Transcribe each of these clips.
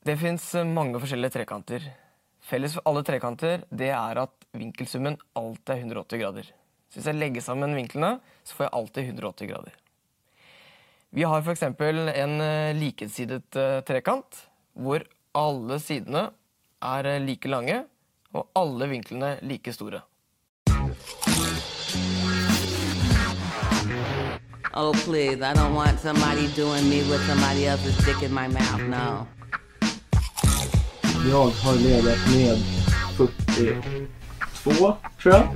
Det fins eh, mange forskjellige trekanter. Felles for alle trekanter det er at vinkelsummen alltid er 180 grader. Så hvis jeg legger sammen vinklene, så får jeg alltid 180 grader. Vi har f.eks. en eh, likesidet eh, trekant hvor alle sidene er eh, like lange og alle vinklene like store. Oh, please, I don't want somebody doing me with somebody else's dick in my mouth, no. Jag har legat med 42, tror jag.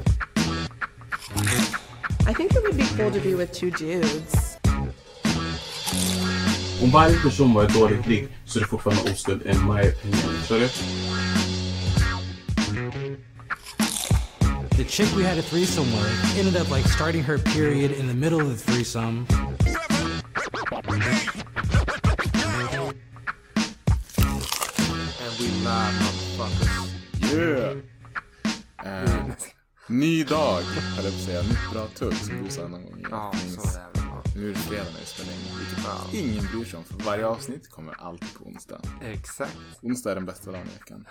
I think it would be cool to be with two dudes. Om varje person var ett dåligt ligg så är det fortfarande oskuld in my opinion. Så är det? The chick we had a threesome with ended up like starting her period in the middle of the threesome. Yeah! Eh, ny dag, höll jag på att säga. Nytt bra tugg som sa någon gång Ja, så är det. Ja. Nu är det fredag när vi spelar in, vilket ingen bryr sig om. För varje avsnitt kommer alltid på onsdag. Exakt. Onsdag är den bästa dagen i veckan.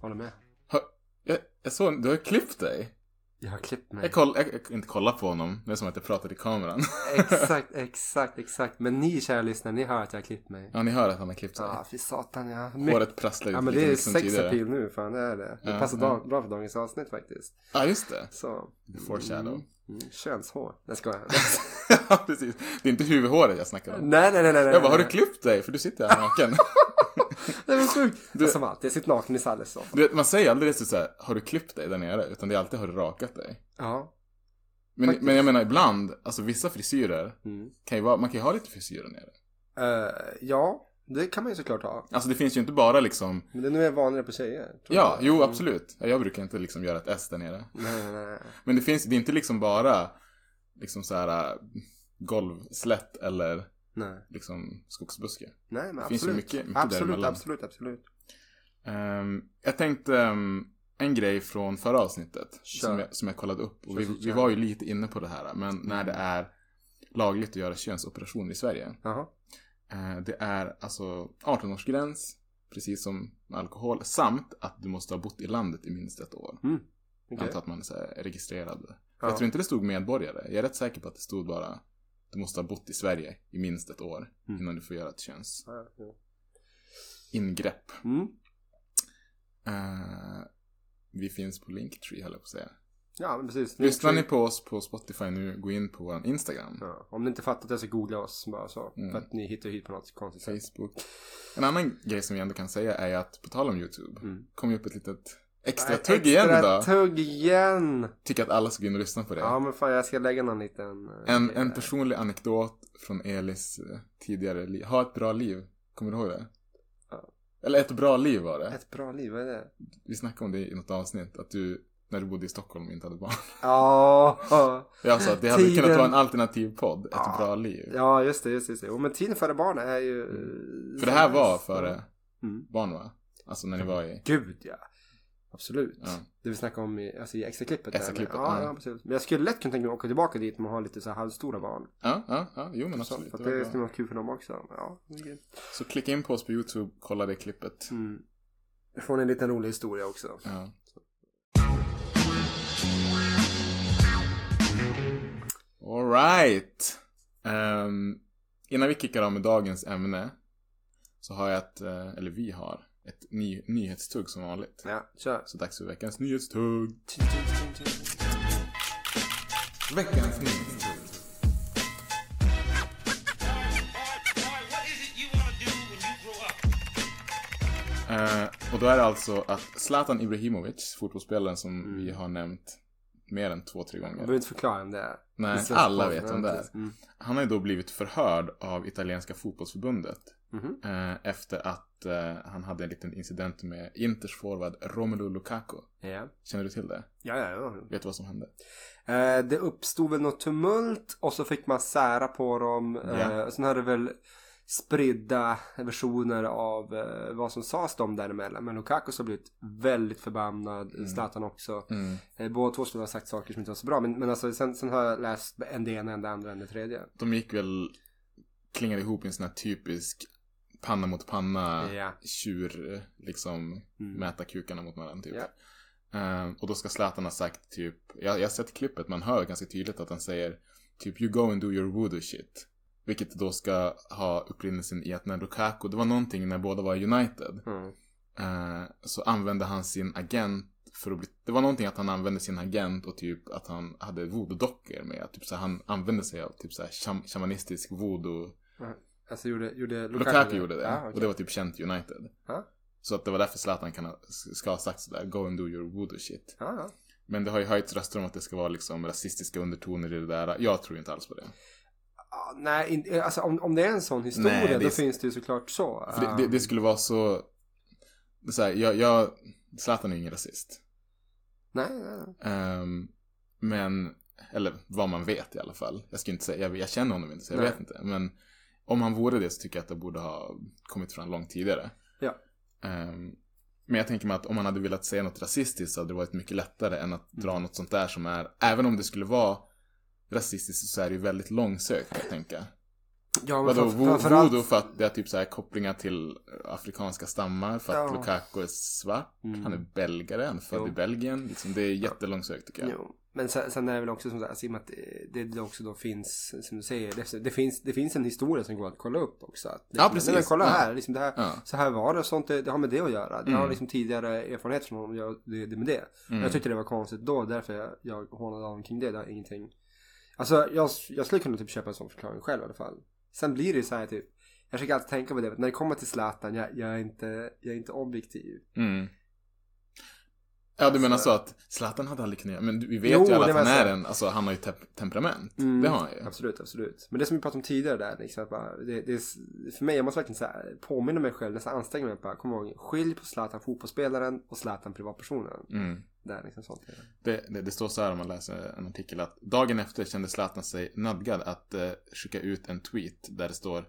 Håller med. Hör, jag, jag såg, du har klippt dig. Jag har klippt mig. Jag, koll, jag, jag inte kolla på honom, det är som att jag pratar i kameran. Exakt, exakt, exakt. Men ni kära lyssnare, ni hör att jag har klippt mig. ja, ni hör att han har klippt sig. Ja, fy satan ja. Håret prasslar Ja ut men lika det är sex appeal nu, fan det är det. Det Ja, passar ja. bra för dagens avsnitt faktiskt. Ja, just det. Så. Foreshadow. Mm, könshår. Jag skojar. ja, precis. Det är inte huvudhåret jag snackar om. nej, nej, nej, nej. Jag bara, har du nej. klippt dig? För du sitter här naken. Det var sjukt. Du... Som alltid, jag sitter naken i Salles så. Du vet, man säger aldrig så här, har du klippt dig där nere? Utan det är alltid, har du rakat dig? Ja. Men, Faktiskt. men jag menar ibland, alltså vissa frisyrer, Mm. kan ju vara, man kan ju ha lite frisyr där nere. Eh, ja, det kan man ju såklart ha. Alltså det finns ju inte bara liksom, Men det är nog vanligare på tjejer. ja, jag. jo Mm. absolut. Ja, Jag brukar inte liksom göra ett S där nere. Nej, nej, nej. Men det finns, det är inte liksom bara liksom så här äh, golvslätt eller Nej, liksom skogsbuske. nej men Det absolut. finns ju mycket- mycket absolut, absolut, absolut. Ehm, jag tänkte ehm, en grej från förra avsnittet Kör. som jag, som jag kollade upp. Och vi, vi var ju lite inne på det här. Men när det är lagligt att göra könsoperationer i Sverige. Eh, det är alltså 18-årsgräns, precis som alkohol. Samt att du måste ha bott i landet i minst ett år. Mm. Jag Okej. antar att man är registrerad. Ja. Jag tror inte det stod medborgare. Jag är rätt säker på att det stod bara du måste ha bott i Sverige i minst ett år Mm. innan du får göra ett könsingrepp. Mm. Eh, vi finns på Linktree höll jag på att säga. Ja, men precis. Lyssnar ni på oss på Spotify nu, gå in på vår Instagram, Ja, om ni inte fattat det så googla oss bara så. Mm. För att ni hittar hit på något konstigt sätt. Facebook. En annan grej som vi ändå kan säga är att, på tal om YouTube, Mm. kom ju upp ett litet extra Ett tugg igen extra idag. tugg igen! Tycker att alla ska gå in och lyssna på det. Ja men fan jag ska lägga någon liten... eh, En, en personlig anekdot från Elis eh, tidigare liv. Ha ett bra liv. Kommer du ihåg det? Ja. Eller ett bra liv var det. Ett bra liv, vad är det? Vi snackade om det i något avsnitt. Att du, när du bodde i Stockholm, inte hade barn. Ja, Jag sa att det hade Tiden- kunnat vara en alternativ podd. Ett Ja. bra liv. ja just det, just det. Just det. Jo, men tiden före barn är ju... För det här var före Mm. barn va? Alltså när ni var i... Gud ja. Absolut. Ja. Det vi snackade om i, alltså i extra-klippet. Extra-klippet, ja, ja. ja, precis. Men jag skulle lätt kunna tänka mig att åka tillbaka dit med att ha lite så här halvstora barn. Ja, ja, ja. Jo men Så, absolut. för att Det skulle vara kul för dem också. Ja, grymt. Så klicka in på oss på YouTube, kolla det klippet. Mm. Får en liten rolig historia också. Ja. Alright. Um, innan vi kickar av med dagens ämne så har jag ett, eh, eller vi har, ett ny, nyhetstugg som vanligt. Ja, kör. Så dags för veckans nyhetstugg. Veckans nyhetstugg. Eh, och då är det alltså att Zlatan Ibrahimovic, fotbollsspelaren som Mm. vi har nämnt mer än två, tre gånger. behöver inte förklara vem det är. Nej, Det är alla vet vem det är. Mm. Han har ju då blivit förhörd av italienska fotbollsförbundet. Mhm. Eh, efter att eh, han hade en liten incident med Inters forward Romelu Lukaku. Ja. Känner du till det? Ja, ja, ja. Vet du vad som hände? Eh, det uppstod väl något tumult och så fick man sära på dem. Eh, Ja. Sen hade det väl spridda versioner av eh, vad som sades dem däremellan. Men Lukaku har blivit väldigt förbannad. Zlatan också. Mm. Eh, båda två skulle ha sagt saker som inte var så bra. Men, men alltså, sen, sen har jag läst en det ena, en det andra, en det tredje. De gick väl, klingade ihop i en sån här typisk panna mot panna Ja. tjur, liksom Mm. mäta kukarna mot varandra typ. Ja. Eh, och då ska Zlatan ha sagt typ, jag, jag har sett klippet, man hör ganska tydligt att han säger typ you go and do your voodoo shit. Vilket då ska ha upprinnelsen i att när Lukaku, det var någonting när båda var United. Mm. Eh, så använde han sin agent för att bli, det var någonting att han använde sin agent och typ att han hade voodoo-dockor med. Typ så han använde sig av typ så här sham- shamanistisk voodoo. Alltså gjorde, gjorde Lukaku, gjorde det. Ja, okej. Och det var typ känt United. Ja. Så att det var därför Zlatan kan ha, ska ha sagt sådär, go and do your voodoo shit. Ja. Men det har ju höjts röster om att det ska vara liksom rasistiska undertoner i det där. Jag tror inte alls på det. Ja, nej, in, alltså om, om det är en sån historia Nej, är då s- finns det ju såklart så. För det, det, det skulle vara så... det är Så här, jag, jag, Zlatan är ingen rasist. Nej, nej. Ehm, men, eller vad man vet i alla fall. Jag ska inte säga, jag, jag känner honom inte så jag Nej. vet inte. Men om han vore det så tycker jag att det borde ha kommit fram långt tidigare. Ja. Ehm, men jag tänker mig att om man hade velat säga något rasistiskt så hade det varit mycket lättare än att Mm. dra något sånt där som är, även om det skulle vara rasistiskt så är det ju väldigt långsökt att tänka. Ja, men Vadå, framförallt- voodoo för att det är typ så här kopplingar till afrikanska stammar för att Ja. Lukaku är svart, Mm. han är belgare, han är född Jo. i Belgien. Liksom, det är jättelångsökt tycker jag. Jo. Men sen, sen är det väl också som med att det, det också då finns, som du säger, det, det, finns, det finns en historia som går att kolla upp också. Att, Ja, precis. Men kolla här, liksom det här Ja. så här var det och sånt, det, det har med det att göra. Det Mm. har liksom tidigare erfarenhet från honom, jag, det, det med det. Mm. Jag tyckte det var konstigt då, därför jag, jag hånade honom kring det. Det har ingenting. Alltså jag, jag skulle kunna typ köpa en sån förklaring själv i alla fall. Sen blir det så här typ, jag försöker alltid tänka på det, när det kommer till Zlatan, jag, jag, är, inte, jag är inte objektiv. Mm. Ja, du menar Alltså- så att Zlatan hade aldrig kunnat göra, men vi vet Jo, ju alla att han är en, alltså han har ju te- temperament. Mm, Det har han ju. Absolut, absolut. Men det som vi pratade om tidigare där, liksom, bara, det, det är, för mig, jag måste verkligen så här, påminna mig själv, nästan anstränga mig på, kom ihåg, skilj på Zlatan fotbollsspelaren och Zlatan privatpersonen. Mm. Det är liksom sånt. Det, det, det står så här om man läser en artikel att dagen efter kände Zlatan sig nödgad att eh, skicka ut en tweet där det står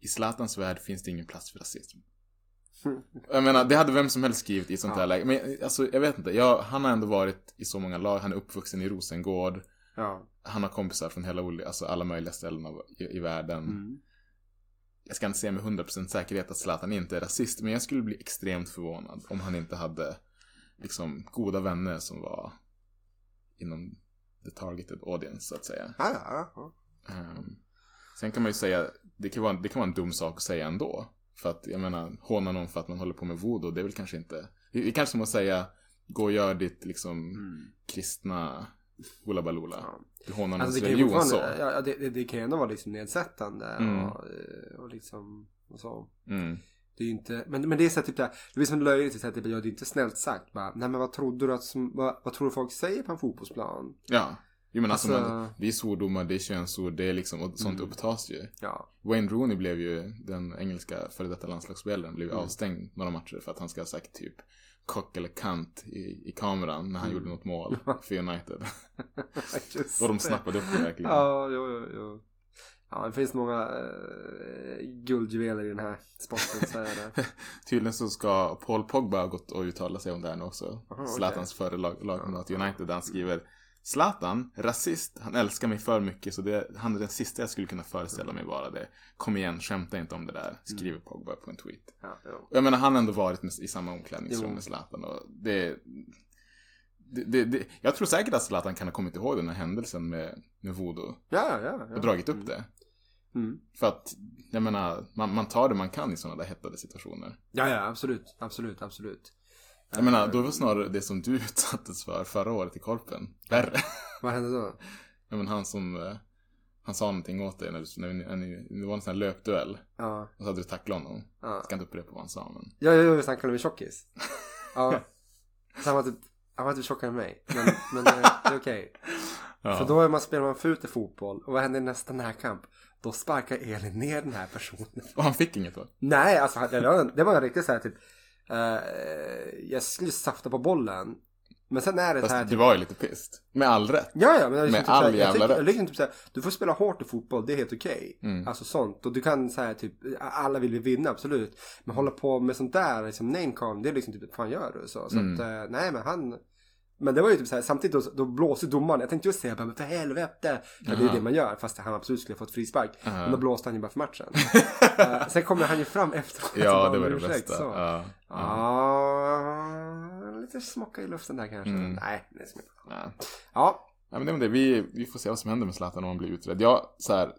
I Zlatans värld finns det ingen plats för rasism. Jag menar, det hade vem som helst skrivit i sånt Ja. här läge. Men alltså, jag vet inte. Jag, han har ändå varit i så många lag. Han är uppvuxen i Rosengård. Ja. Han har kompisar från hela, alltså alla möjliga ställen av, i, i världen. Mm. Jag ska inte säga med 100% säkerhet att Zlatan inte är rasist. Men jag skulle bli extremt förvånad om han inte hade liksom goda vänner som var inom the targeted audience så att säga. Ja, ja, ja. Ehm, sen kan man ju säga, det kan, vara, det kan vara en dum sak att säga ändå. För att jag menar, håna någon för att man håller på med voodoo, det är väl kanske inte, det är kanske som att säga, gå och gör ditt liksom kristna hula balula. Ja. Du hånar någons Alltså religion så. ja, det, det, det kan ju ändå vara liksom nedsättande Mm. och, eh, och liksom och så. Mm. Det är ju inte, men, men det är så här, typ det, här, det blir som löjligt, så här, typ, ja, det är inte snällt sagt bara, nej men vad trodde du att, som, vad, vad tror du folk säger på en fotbollsplan? Ja. Jo men alltså, Alltså- man, det är svordomar, det är könsord, det är liksom, och sånt Mm. upptas ju. Ja. Wayne Rooney blev ju, den engelska före detta landslagsspelaren, blev Mm. avstängd några matcher för att han ska ha sagt typ kock eller kant i, i kameran när han Mm. gjorde något mål för United. Och de snappade upp det verkligen. Ja, jo, jo, jo. Ja, det finns många eh, guldjuveler i den här sporten, så är det. Tydligen så ska Paul Pogba ha gått och uttala sig om det här nu också. Aha. Zlatans förre lag, lagkamrat i United där han skriver Zlatan, rasist, han älskar mig för mycket så det, han är den sista jag skulle kunna föreställa mig vara det. Kom igen, skämta inte om det där, skriver Pogba på en tweet. Ja, jo. Jag menar, han har ändå varit med, i samma omklädningsrum Jo. med Zlatan och det, det, det, Jag tror säkert att Zlatan kan ha kommit ihåg den här händelsen med, med voodoo ja, ja, ja. och dragit upp det. Mm. För att, jag menar, man, man tar det man kan i sådana där hettade situationer. Ja, ja, absolut, absolut, absolut. Jag menar, då var snarare det som du utsattes för förra året i Korpen värre. Vad hände då? Ja, men han som, eh, han sa någonting åt dig när, du, när, ni, när ni, det var en sån här löpduell. Ja, Och så hade du tacklat honom. ja. Jag ska inte upprepa vad han sa men. Ja, ja, ja, visst han kallade mig tjockis. Ja. Så han var typ, han var typ tjockare än mig. Men, men eh, det är okej. Ja. För då är man, spelar man fult i fotboll. Och vad händer i nästa närkamp? Då sparkar Elin ner den här personen. Och han fick inget då? Nej, alltså det var, det var riktigt så här typ. Eh, jag skulle safta på bollen. Men sen är det så här Fast typ. du var ju lite pissed. Med all rätt. Ja, ja, men jag liksom Med typ all såhär, jag jävla tycker, rätt. liksom typ såhär, du får spela hårt i fotboll, det är helt okej. Mm. Alltså sånt. Och du kan säga typ, alla vill vi vinna, absolut. Men hålla på med sånt där, liksom namecalling, det är liksom typ, fan gör du? Så, så Mm. att, eh, nej men han, Men det var ju typ så här, samtidigt då, då blåste domaren. Jag tänkte just säga bara, men för helvete. För det är det man gör, fast han absolut skulle ha fått frispark. Aha. Men då blåste han ju bara för matchen. Eh, sen kommer han ju fram efteråt. Ja, det var det ursäkt, bästa. Ja. Ja, lite smocka i luften där kanske. Mm. Nej, det är så mycket. Ja. Ja, Ja, men det är det. Vi, vi får se vad som händer med Zlatan om han blir utredd. Ja, så här,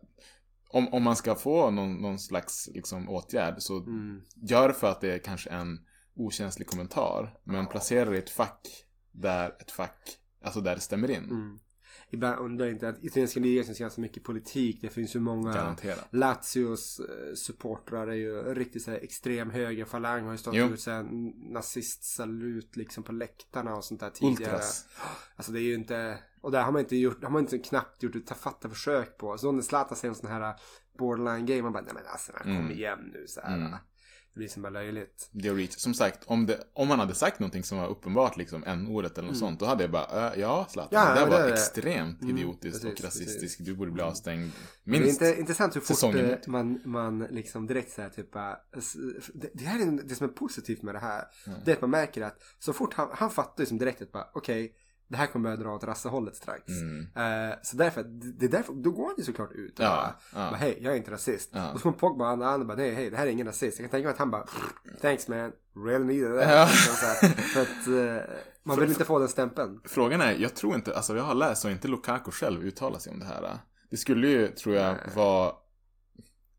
om, om man ska få någon, någon slags liksom, åtgärd så mm. gör för att det är kanske en okänslig kommentar. Men placera det i ett fack där ett fack, alltså där det stämmer in. Mm. Ibland undrar jag inte att italienska ligan syns ganska mycket politik. Det finns ju många Garanterat. Lazios eh, supportrar är ju riktigt så här extrem högerfalang. Har ju stått så här nazistsalut liksom på läktarna och sånt där tidigare. Ultras. Alltså det är ju inte, och där har man inte gjort, har man inte knappt gjort ett tafatta försök på. Så när Zlatan säger en sån här borderline game, man bara nej men alltså kom Mm. igen nu så här. Mm. Det blir som bara löjligt. Det är reach. Som sagt, om, det, om man hade sagt någonting som var uppenbart liksom n-ordet eller något sånt, då hade jag bara, äh, ja Zlatan, Mm. Ja, det där det var det. extremt Mm, idiotiskt precis, och rasistiskt. Du borde bli avstängd Det är minst. inte, intressant hur fort eh, man, man liksom direkt säger typ bara, s- det, det här är det som är positivt med det här. Mm. Det är att man märker att så fort han, han fattar ju som direkt att bara okej, det här kommer börja dra åt rassehållet strax. Mm. Eh, så därför, det är därför, då går han ju såklart ut och Ja, bara, ja. bara hej, jag är inte rasist. Ja. Och så kommer Pogba andra andra bara nej, hej, det här är ingen rasist. Jag kan tänka mig att han bara thanks man, really needed that. Ja. Liksom så här, för att eh, man vill inte få den stämpeln. Frågan är, jag tror inte, alltså jag har läst och inte Lukaku själv uttala sig om det här. Det skulle ju, tror jag, vara...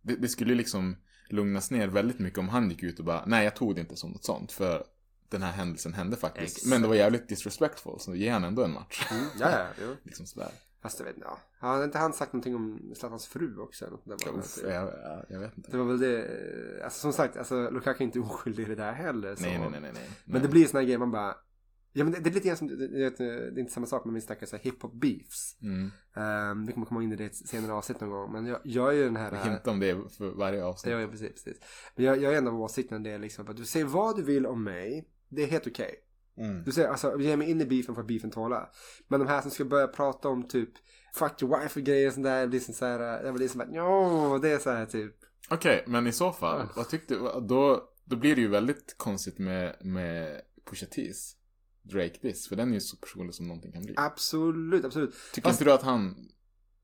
Det, det skulle ju liksom lugnas ner väldigt mycket om han gick ut och bara, nej jag tog det inte som något sånt, för den här händelsen hände faktiskt. Exakt. Men det var jävligt disrespectful, så ge han ändå en match. Mm, ja, ja, jo. liksom sådär. Fast jag vet inte, ja. Har inte han sagt någonting om Zlatans fru också? eller något där? Uff, jag, jag, jag vet inte. Det var väl det, alltså som sagt, alltså Lukaku är inte oskyldig i det där heller. Så. Nej, nej, nej, nej. nej. Men det blir såna här grejer man bara, ja men det, det är lite grann som, det, det, är inte samma sak men vi snackar så här hiphop beefs. Mm. Um, vi kommer komma in i det i ett senare avsnitt någon gång. Men jag, jag är ju den här... Vi hintar om det för varje avsnitt. Ja, ja, precis, precis. Men jag, jag är ändå av åsikten det är liksom att du säger vad du vill om mig. Det är helt okej. Mm. Du säger alltså, ge mig in i beefen för att beefen tåla. Men de här som ska börja prata om typ fuck your wife och grejer och sånt där. Jag blir så här, jag blir som att, jo, det är så här typ. Okej, men i så fall, vad tyckte? Då, då blir det ju väldigt konstigt med, med Pusha T's Drake Diss, för den är ju så personlig som någonting kan bli. Absolut, absolut. Tycker Fast- inte du att han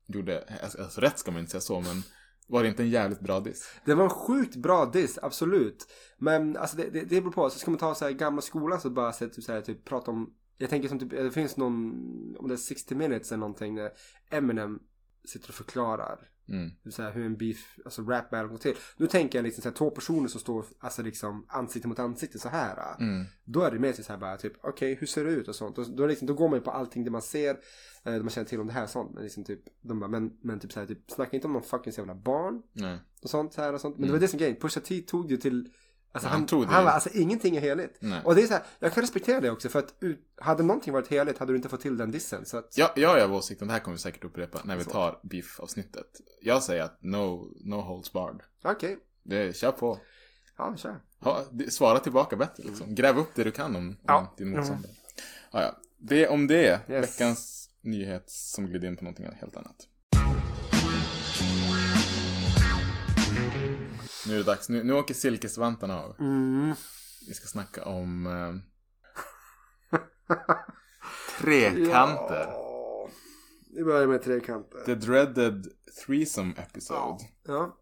gjorde, alltså, alltså rätt ska man inte säga så, men var det inte en jävligt bra diss? Det var en sjukt bra diss, absolut. Men alltså det, det, det beror på. Så ska man ta så här gamla skolan så bara så här, typ, så här, typ prata om. Jag tänker som typ, det finns någon, om det är 60 minutes eller någonting där Eminem sitter och förklarar. Mm. Så här, hur en beef, alltså rap battle går till. Nu tänker jag liksom så här, två personer som står alltså liksom ansikte mot ansikte så här. Mm. Då är det mer så här bara typ, okej hur ser det ut och sånt. Då, det liksom, då går man ju på allting det man ser. Eh, det man känner till om det här och sånt. Men liksom typ, de bara, men, men typ så här, typ, snacka inte om någon fucking jävla barn Nej. och sånt här och sånt. Men det var det som grejen. Pusha T tog det till Alltså Han han, tog det han var, alltså ingenting är heligt. Nej. Och det är så här, jag kan respektera det också för att hade någonting varit heligt hade du inte fått till den dissen. Så att, Jag, jag är av åsikten, det här kommer vi säkert upprepa när vi tar beef-avsnittet. Jag säger att no, no holds barred. okej. Det, kör på. Ja, kör. Ha, svara tillbaka bättre liksom. Gräv upp det du kan om, om Ja. din motståndare. Ja, ja. Det om det. Yes. Veckans nyhet som glider in på någonting helt annat. Nu är det dags. Nu, nu åker silkesvantarna av. Mm. Vi ska snacka om eh, trekanter. Ja. Vi börjar med trekanter. The dreaded threesome episode. Ja.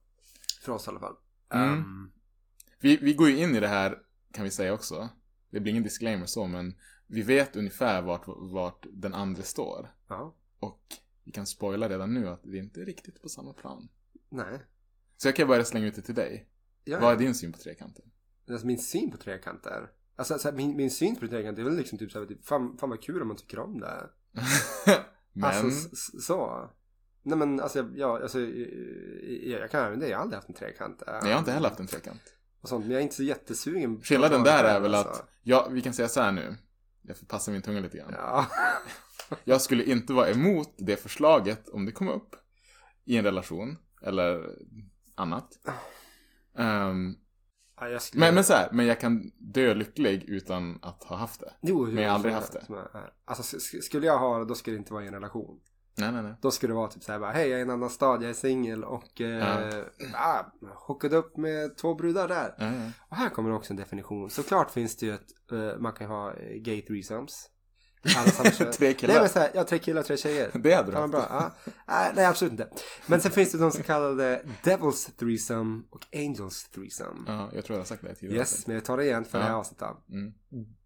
För oss i alla fall. Mm. Ehm, Vi, vi går ju in i det här, kan vi säga också. Det blir ingen disclaimer så, men vi vet ungefär vart, vart den andra står. ja. Och vi kan spoila redan nu att vi inte är riktigt på samma plan. Nej. Så jag kan börja slänga ut det till dig. Ja. Vad är din syn på trekanter? Alltså min syn på trekanter. Alltså, alltså min, min syn på trekanter är väl liksom typ såhär, typ, fan, fan vad kul om man tycker om det. men, Alltså så. Nej men alltså, jag- ja, alltså jag, jag, kan även det. Jag har aldrig haft en trekant. nej, jag har inte heller haft en trekant. Och sånt, men jag är inte så jättesugen. Skillnaden där är väl alltså. att, ja, vi kan säga så här nu. Jag får passa min tunga lite grann. Ja. Jag skulle inte vara emot det förslaget om det kom upp i en relation eller annat. Ehm, ja skulle... men, men så här, men jag kan dö lycklig utan att ha haft det. Jo, men jag har aldrig haft det. är. Alltså sk- sk- skulle jag ha det, då skulle det inte vara i en relation. Nej, nej, nej. Då skulle det vara typ såhär bara, hej jag är i en annan stad, jag är singel och eh, ah, hookade upp med två brudar där. Ja, ja. Och här kommer också en definition. Såklart finns det ju ett, eh, man kan ha eh, gay threesomes. Tre killar. Nej men såhär, ja tre killar, tre tjejer. Det hade du haft. bra. Ja. Nej, nej absolut inte. Men sen finns det de så kallade Devils threesome och Angels threesome. Ja, jag tror jag har sagt det tidigare. Yes, men jag tar det igen för det här Ja. avsnittet. Mm.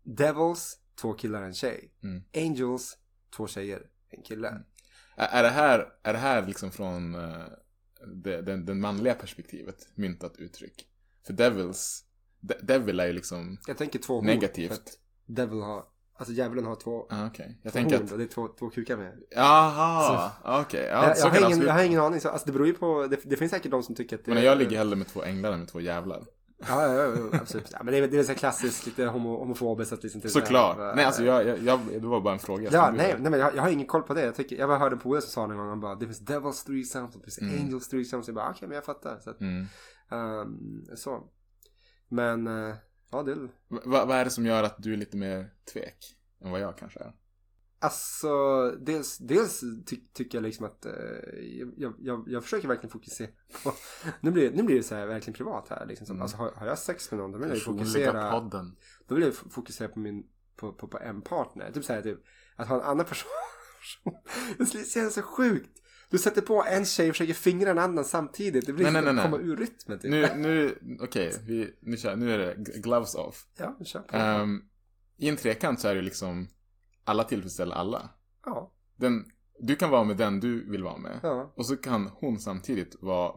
Devils, två killar, en tjej. Mm. Angels, två tjejer, en kille. Är, är, det här, är det här liksom från eh, det, den, den manliga perspektivet myntat uttryck? För devils, de, devil är ju liksom, Jag tänker två. Negativt. att Devil har, alltså djävulen har två, ah, okej. Jag två tänker horn att, och det är två, två kukar med. jaha, okej. Ja, jag, jag, har ingen, jag har ingen aning, så, alltså det beror ju på, det, det finns säkert de som tycker att det Men jag ligger hellre med två änglar än med två jävlar. Ja, ja, ja, absolut. Ja, men det är, det är så klassiskt, lite homo, homofobiskt att liksom till Såklart. så här, Nej, alltså jag, jag, jag, det var bara en fråga. Ja, nej, nej men jag, jag har ingen koll på det. Jag, tycker, jag bara hörde en polare som sa någon gång, han bara, det finns Devils threesomes, det finns Angels threesomes. Jag bara, okej, men jag fattar. Så, att, Mm. ehm, så. Men, eh, ja det Va- vad är det som gör att du är lite mer tvek än vad jag kanske är? Alltså, dels, dels ty, tycker jag liksom att eh, jag, jag, jag försöker verkligen fokusera på, nu blir, nu blir det så här verkligen privat här liksom. Så, Alltså har, har jag sex med någon då vill jag fokusera, podden. då vill jag fokusera på min, på, på, på en partner. Typ såhär typ, att ha en annan person, det känns så sjukt. Du sätter på en tjej och försöker fingra en annan samtidigt. Det blir Nej, som nej, nej, att komma ur rytmen typ. Nu, nu, okej, vi, nu, kör, nu är det gloves off. Ja, kör på. Ehm, I en trekant så är det liksom alla tillfredsställer alla. ja, Den, du kan vara med den du vill vara med. ja. Och så kan hon samtidigt vara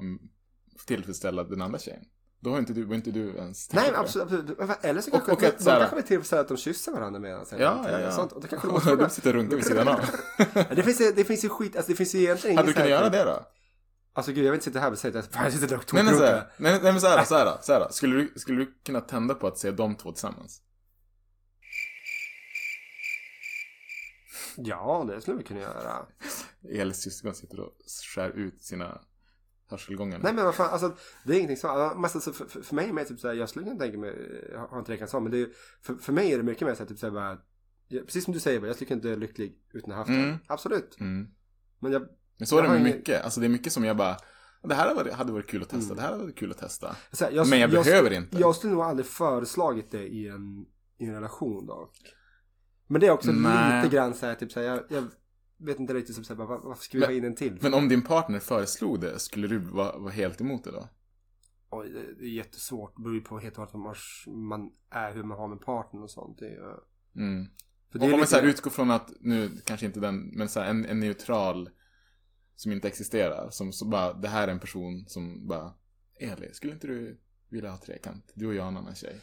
tillfredsställa den andra tjejen. Då har inte du, var inte du ens Nej, det. absolut, absolut. Eller så Och- kanske, och de, att de så här- kanske blir tillfredsställda att de kysser varandra med Ja, ja, ja. Sånt. Och det kanske Och du sitter och runkar vid sidan av. det, finns, det finns ju skit, alltså det finns ju egentligen Hade du så här- kunnat göra det då? Alltså gud, jag vill inte sitta här och säga att jag sitter och Nej men såhär, nej, nej men såhär, såhär, såhär. Skulle du, skulle du kunna tända på att se de två tillsammans? Ja, det skulle vi kunna göra. Elis syskon sitter och skär ut sina hörselgångar. Nej men vad fan, alltså det är ingenting så. Alltså, mest, alltså, för, för, mig är det typ såhär, jag skulle kunna tänka mig, jag har inte trekant så, men det är, för, för mig är det mycket mer såhär, typ såhär bara, precis som du säger, jag skulle kunna dö lycklig utan att ha haft Mm. den. Absolut. Mm. Men jag, Men så är det Jag med ingen- mycket. Alltså det är mycket som jag bara, det här hade varit, kul att testa, Mm. det här hade varit kul att testa. såhär, jag, Men jag behöver skulle- inte. Jag skulle nog aldrig föreslagit det i en, i en relation dock. Men det är också Nej. lite grann såhär, typ såhär, jag, jag vet inte riktigt, typ såhär, bara, varför ska vi Men- ha in en till? Men om din partner föreslog det, skulle du vara, vara helt emot det då? Oj, det, det är jättesvart. Det beror ju på helt och hållet vad man, är, hur man har med partnern och sånt. Det är, Mm. för Om man så här utgår från att, nu kanske inte den, men så här, en, en neutral som inte existerar. Som så bara, det här är en person som bara, Eli, skulle inte du vilja ha trekant? Du och jag och en annan tjej.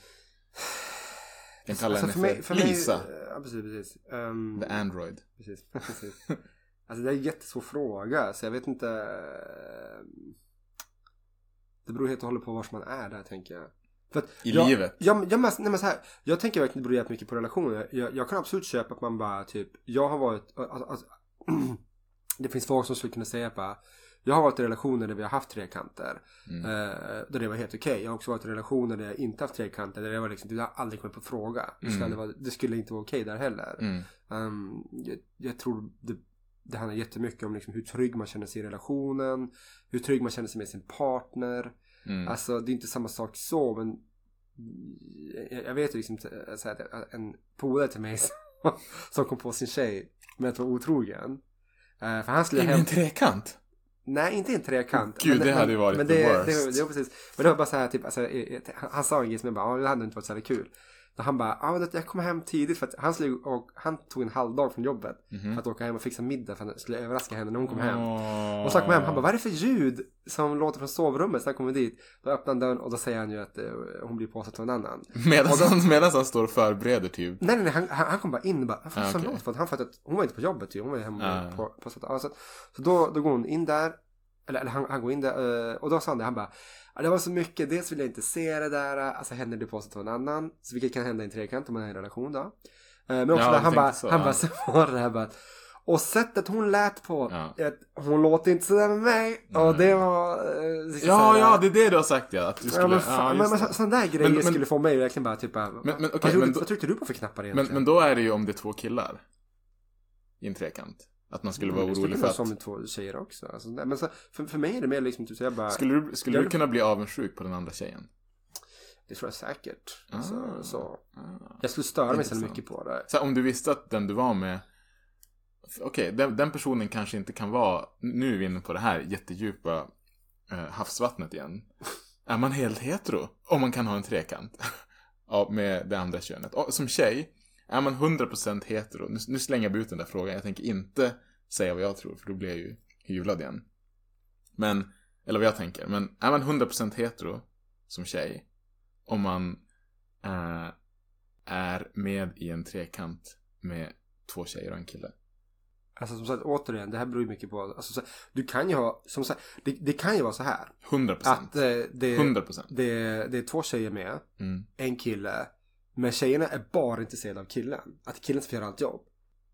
Jag kan kalla Alltså, henne för, Lisa. Mig, ja, precis, precis. Um, The Android. precis, precis. Alltså det är en jättesvår fråga. Så jag vet inte. ehm, Det beror helt och hållet på var man är där tänker jag. För att I jag, livet. Jag, jag, men, nej, men så här, jag tänker verkligen det beror jättemycket på relationer. Jag, jag kan absolut köpa att man bara typ. Jag har varit. Alltså, alltså, det finns folk som skulle kunna säga bara. Jag har varit i relationer där vi har haft trekanter. Mm. Eh, där det var helt okej. Jag har också varit i relationer där jag inte haft trekanter. Där det var liksom, det har aldrig kommit på fråga. Det skulle, Mm. vara, det skulle inte vara okej där heller. Mm. Um, jag, jag tror det, det handlar jättemycket om liksom hur trygg man känner sig i relationen. Hur trygg man känner sig med sin partner. Mm. Alltså det är inte samma sak så men jag, jag vet ju liksom så här, en polare till mig som, som kom på sin tjej med att vara otrogen. Eh, för han skulle I hem... en trekant? Nej, inte en trekant. Gud, det hade ju varit men the det, worst. Det, det, var precis. Men det var bara så här, typ, alltså, han, han sa en grej som jag bara, ja, det hade inte varit så här kul. Och han bara, det- jag kommer hem tidigt för att han, skulle, och, han tog en halvdag från jobbet Mhm. för att åka hem och fixa middag för att han skulle överraska henne när hon kom hem. Åh. Och så kom hem, han bara, vad är det för ljud som låter från sovrummet? Så han kommer dit, då öppnar han dörren och då säger han ju att eh, hon blir påsatt av en annan. Medan han, medan han står och förbereder typ. Nej, nej, nej, han, han, han kom bara in och bara, vad fan Ah, okej. låter för att han fattade att hon var inte på jobbet ju, hon var ju hemma Ah. på, på, på så, så då, då går hon in där, eller, eller han, han går in där eh, och då sa han det, han bara, ja, det var så mycket, dels vill jag inte se det där, alltså henne blir påsatt av en annan, så vilket kan hända i en trekant om man är i en relation då. Eh, Men också Ja, där, han bara, så, han ja. bara, så var det här bara, och sättet hon lät på, Ja. att hon låter inte sådär med mig, och det var... eh, liksom Ja, såhär- ja, det är det du har sagt ja. Att du skulle, Ja, men, ja, fan, just men, det. men sådana där grejer Men- men- skulle få mig verkligen bara typ Men- men, okej, vad, men vad tryckte du på för knappar Men, egentligen? men då är det ju om det är två killar. I en trekant. Att man skulle vara Mm, det orolig skulle för vara att... som två tjejer också. Alltså, men så, för, för mig är det mer liksom typ så jag bara. Skulle du, skulle du kunna bli avundsjuk på den andra tjejen? Det tror jag säkert. Alltså, Ah. så. Ah. Jag skulle störa mig så mycket på det. Så här, om du visste att den du var med Okej, den, den personen kanske inte kan vara Nu är vi inne på det här jättedjupa eh, havsvattnet igen Är man helt hetero? Om man kan ha en trekant ja, Med det andra könet och, Som tjej Är man 100% hetero? Nu, nu slänger jag ut den där frågan Jag tänker inte säga vad jag tror För då blir jag ju hyvlad igen Men, eller vad jag tänker Men är man 100% hetero Som tjej Om man eh, är med i en trekant med två tjejer och en kille. Alltså som sagt återigen, det här beror ju mycket på. Alltså, så, du kan ju ha, som sagt, det, det kan ju vara så här. 100%. Att eh, det, 100%. det, det är två tjejer med, Mm. en kille. Men tjejerna är bara intresserade av killen. Att killen ska göra allt jobb.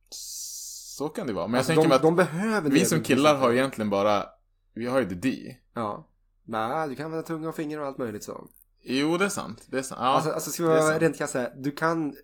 Så kan det vara. Men Alltså, jag tänker de, mig att de behöver vi som killar har ju egentligen bara, vi har ju det D. Ja. Nej, du kan använda tunga och finger och allt möjligt så. Jo, det är sant. Det är sant. Ja, alltså, alltså ska vi vara rent krasst säga, du kan,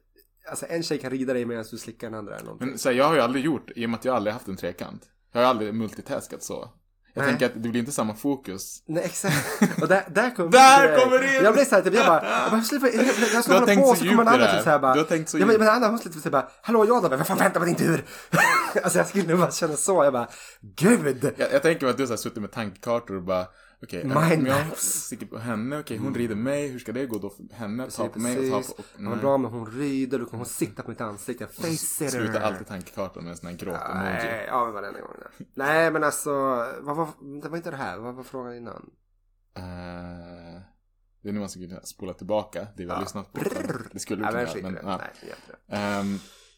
alltså en tjej kan rida dig medan du slickar den andra eller någonting. Men så här, jag har ju aldrig gjort, i och med att jag aldrig haft en trekant. Jag har aldrig multitaskat så. Jag Nej. tänker att det blir inte samma fokus. Nej exakt. Och där, där kommer Där det. kommer in! Jag blev såhär, typ, jag bara, jag bara jag, jag, slår tänkt på så så kommer en det annan typ såhär bara. Du har tänkt så djupt. men andra hon sliter såhär bara, hallå jag då, vad fan vänta på din tur. alltså jag skulle bara känna så, jag bara, gud. Jag, jag tänker mig att du har suttit med tankekartor och bara Okej, Mind om jag sticker på henne, okej hon rider mig, hur ska det gå då för henne? Ta på mig och ta på... Och, Ja, vad bra men hon rider, då kommer hon sitta på mitt ansikte. Face sitter. Slutar alltid tankekartan med en sån här gråt-emoji. Nej, ja men varenda gång. Nej men alltså, vad var, det var inte det här, vad var frågan innan? Eh, det är nu man ska kunna spola tillbaka det vi har Ja. lyssnat på. Det skulle Ja, kunna göra. Men, ja. Nej. Ehm,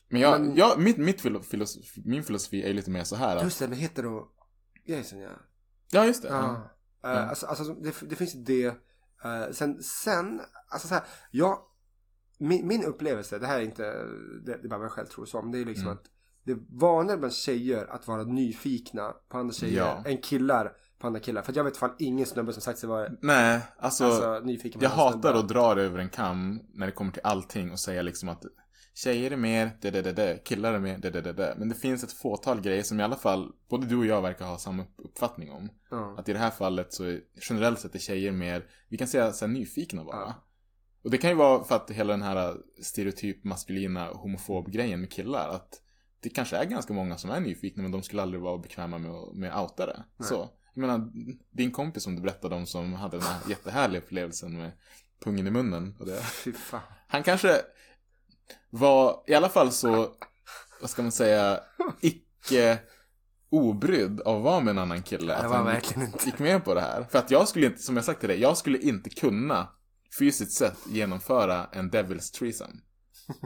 men jag, Men- jag, mitt, mitt filo- filosofi, min filosofi är lite mer så här att, Just det, men hetero Jason ja. Ja, just det. Ja. Eh, alltså, alltså det, det finns det. Eh, sen, sen, alltså så här, jag, min, min upplevelse, det här är inte, det, det är bara vad jag själv tror så, men det är liksom Mm. att det är vanligare bland tjejer att vara nyfikna på andra tjejer Ja. än killar på andra killar. För jag vet fan ingen snubbe som sagt sig vara Nej, alltså, alltså, nyfiken på jag hatar snubbar. att dra det över en kam när det kommer till allting och säga liksom att tjejer är mer det, det, det, det, killar är mer det, det, det, det. Men det finns ett fåtal grejer som i alla fall både du och jag verkar ha samma upp- uppfattning om. Ja. Att i det här fallet så är generellt sett är tjejer mer, vi kan säga så här, nyfikna bara. Ja. Och det kan ju vara för att hela den här stereotyp maskulina homofob grejen med killar. Att det kanske är ganska många som är nyfikna men de skulle aldrig vara bekväma med att med outa det. Så. Jag menar, din kompis som du berättade om som hade den här jättehärliga upplevelsen med pungen i munnen. Och det, Fy fan. han kanske var i alla fall så, vad ska man säga, icke obrydd av att vara med en annan kille. Att han gick, inte. gick med på det här. För att jag skulle inte, som jag sagt till dig, jag skulle inte kunna fysiskt sett genomföra en Devil's Threesome.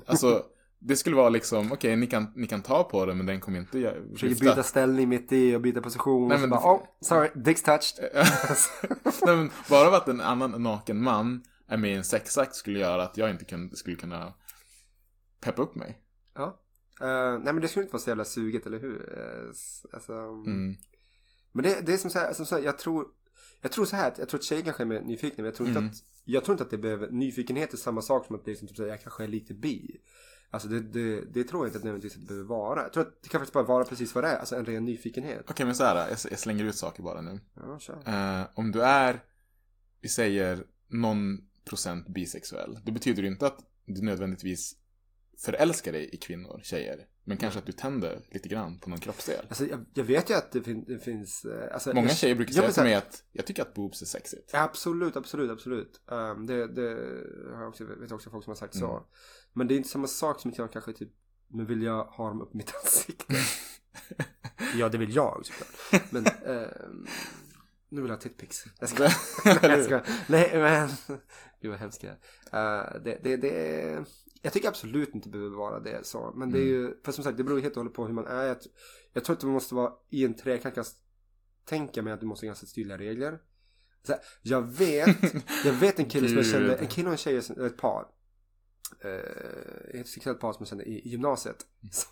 Alltså, det skulle vara liksom, okej, ni, kan, ni kan ta på det men den kommer inte gö- Försöker byta ställning mitt i och byta position. Nej, men bara, oh, sorry, dick's touched. Nej, men bara av att en annan naken man är med i en sexakt skulle göra att jag inte kunde, skulle kunna peppa upp mig. Ja. Eh, nej men det skulle inte vara så jävla suget, eller hur? Uh, alltså, Mm. Men det, det är som så här, som så här, jag tror jag tror så här jag tror att tjejer kanske är mer nyfikna men jag tror, Mm. inte, att, jag tror inte att det behöver Nyfikenhet är samma sak som att det är som typ, så här, jag kanske är lite bi Alltså det, det, det tror jag inte att nödvändigtvis att det behöver vara Jag tror att det kan faktiskt bara vara precis vad det är Alltså en ren nyfikenhet Okej, men så här, jag, jag slänger ut saker bara nu. Ja, Eh, om du är, vi säger, någon procent bisexuell, det betyder ju inte att du nödvändigtvis förälskar dig i kvinnor, tjejer. Men kanske att du tänder lite grann på någon kroppsdel. Alltså jag, jag vet ju att det, fin, det finns eh, alltså, Många tjejer brukar säga till mig att jag tycker att boobs är sexigt. Absolut, absolut, absolut. Um, det, det har jag också, vet också folk som har sagt så. Mm. Men det är inte samma sak som att jag kanske typ, men vill jag ha dem upp mitt ansikte? ja, det vill jag såklart. Men, ehm, nu vill jag ha titpics. Jag ska, jag ska, nej men, gud vad hemskt. Uh, det, det, det jag tycker absolut inte behöver vara det så. Men det är ju, för som sagt, det beror helt och hållet på hur man är. Jag, jag tror att man måste vara i en kan tänka mig att du måste ha ganska tydliga regler. Så här, jag vet, jag vet en kille som jag kände, en kille och en tjej, som- ett par. Uh, ett heterosexuellt par som jag kände i, gymnasiet. Så,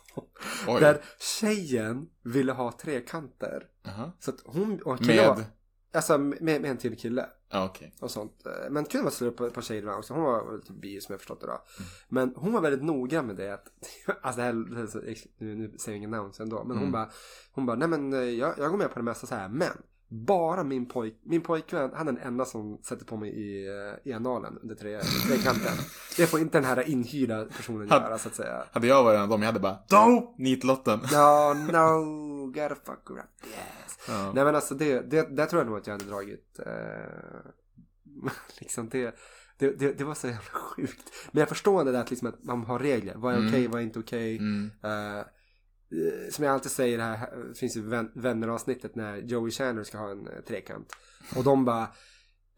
Oj. där tjejen ville ha trekanter. Jaha. Så att hon och killen var, Med? Alltså med, med en till kille Ja, okej. och sånt. Eh, Men kunde vara slut på, på tjejer ibland också. Hon var väl typ bi som jag förstått det då. Men hon var väldigt noga med det. Att, alltså det här, det nu, nu säger jag ingen namn sen då. Men hon Mm. bara, hon bara, nej men eh, jag, jag går med på det mesta så här. Men bara min pojk, min pojkvän, han är den enda som sätter på mig i, eh, i analen under tre, trekanten. Det får inte den här inhyrda personen göra så att säga. Hade jag varit en av dem, jag hade bara Dope! Nitlotten. No, no, gotta fuck around. Yes. Nej men alltså det, det, där tror jag nog att jag hade dragit. Eh, liksom det, det, det, det var så jävla sjukt. Men jag förstår det där att, liksom att man har regler. Vad är okej, vad är inte okej. Mm. Eh, eh, som jag alltid säger, här det finns ju vän, vänner-avsnittet när Joey Chandler ska ha en eh, trekant. Och de bara,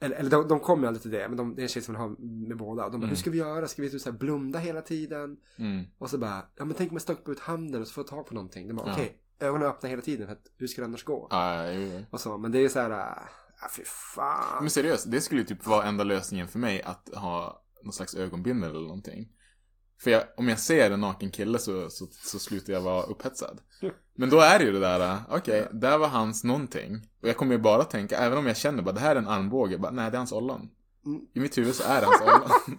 eller, eller de, de kommer ju aldrig till det, men de, det är en tjej som vill ha med båda. Och de bara, hur ska vi göra? Ska vi typ så här blunda hela tiden? Mm. Och så bara, ja men tänk om jag stoppar ut handen och så får jag tag på någonting. De bara, Ja. okej, ögonen öppna hela tiden för att hur ska det annars gå? Ja, jo, jo. Och så, men det är så här, äh, fy fan. Men seriöst, det skulle ju typ vara enda lösningen för mig att ha någon slags ögonbindel eller någonting. För jag, om jag ser en naken kille så, så, så slutar jag vara upphetsad. Men då är det ju det där, äh, okej, där var hans någonting. Och jag kommer ju bara tänka, även om jag känner bara det här är en armbåge, bara, nej det är hans ollon. I mitt huvud så är det hans ollon.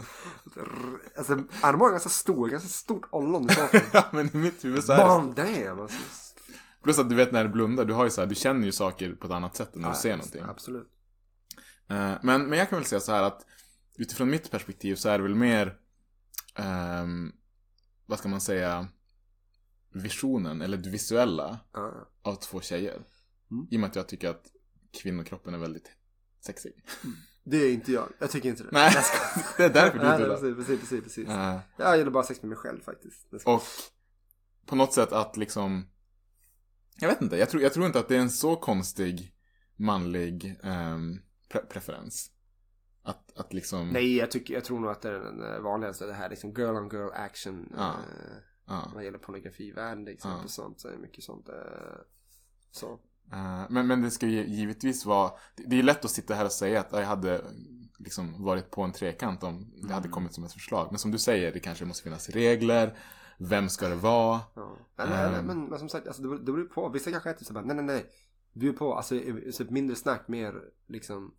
Alltså, armbågen är ganska stor, ganska stort ollon ja, men i mitt huvud så är det Bam, damn alltså. Plus att du vet när du blundar, du har ju så här, du känner ju saker på ett annat sätt än när du ser någonting. Absolut. Eh, men, men jag kan väl säga så här att utifrån mitt perspektiv så är det väl mer, ehm, vad ska man säga, visionen eller det visuella Ja. av två tjejer. Mm. I och med att jag tycker att kvinnokroppen är väldigt sexig. Det är inte jag. Jag tycker inte det. Nej, skojar. det är därför du inte precis, precis, precis, precis. Eh, Jag gillar bara sex med mig själv faktiskt. Och på något sätt att liksom Jag vet inte, jag tror, jag tror inte att det är en så konstig manlig ehm, pre- preferens. Att, att liksom Nej, jag, tycker, jag tror nog att det är den eh, vanligaste. Det här liksom girl on girl action. Ja. Eh, ja. vad gäller pornografivärlden exempel. Ja. Sånt, så är det mycket sånt. Eh, så. Eh, men, men det ska ju givetvis vara Det det är lätt att sitta här och säga att jag hade liksom varit på en trekant om det Mm. hade kommit som ett förslag. Men som du säger, det kanske måste finnas regler. Vem ska det vara? Ja. Eller, eller, Ehm. men, men som sagt, alltså, det, beror- det beror på. Vissa kanske är typ så bara, nej nej nej. Bjud på, alltså typ mindre snack, mer liksom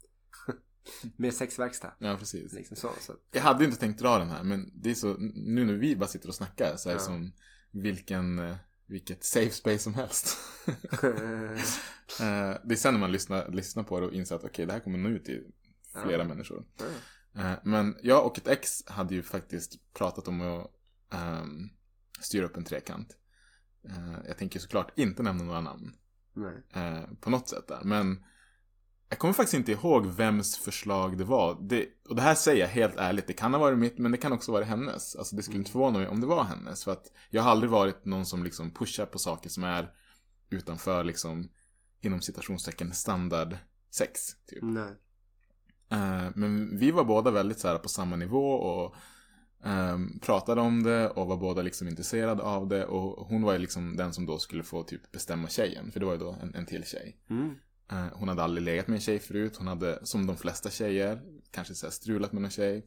mer sexverkstad. Ja, precis. Liksom så. så. Jag hade inte tänkt dra den här, men det är så, nu när vi bara sitter och snackar så är det Ja. som vilken, eh, vilket safe space som helst. Eh, det är sen när man lyssnar, lyssnar på det och inser att okej, det här kommer nå ut till flera Ja. människor. Ja. Eh, men jag och ett ex hade ju faktiskt pratat om att ehm, styra upp en trekant. Jag tänker såklart inte nämna några namn nej. på något sätt där. Men jag kommer faktiskt inte ihåg vems förslag det var. Det, och det här säger jag helt ärligt, det kan ha varit mitt men det kan också vara hennes. Alltså det skulle inte förvåna mig om det var hennes. För att jag har aldrig varit någon som liksom pushar på saker som är utanför liksom inom citationstecken standard sex. Typ. Nej. Eh, men vi var båda väldigt så här på samma nivå och ehm, pratade om det och var båda liksom intresserade av det. Och hon var ju liksom den som då skulle få typ bestämma tjejen. För det var ju då en, en till tjej. Mm. Eh, Hon hade aldrig legat med en tjej förut. Hon hade, som de flesta tjejer, kanske så strulat med någon tjej.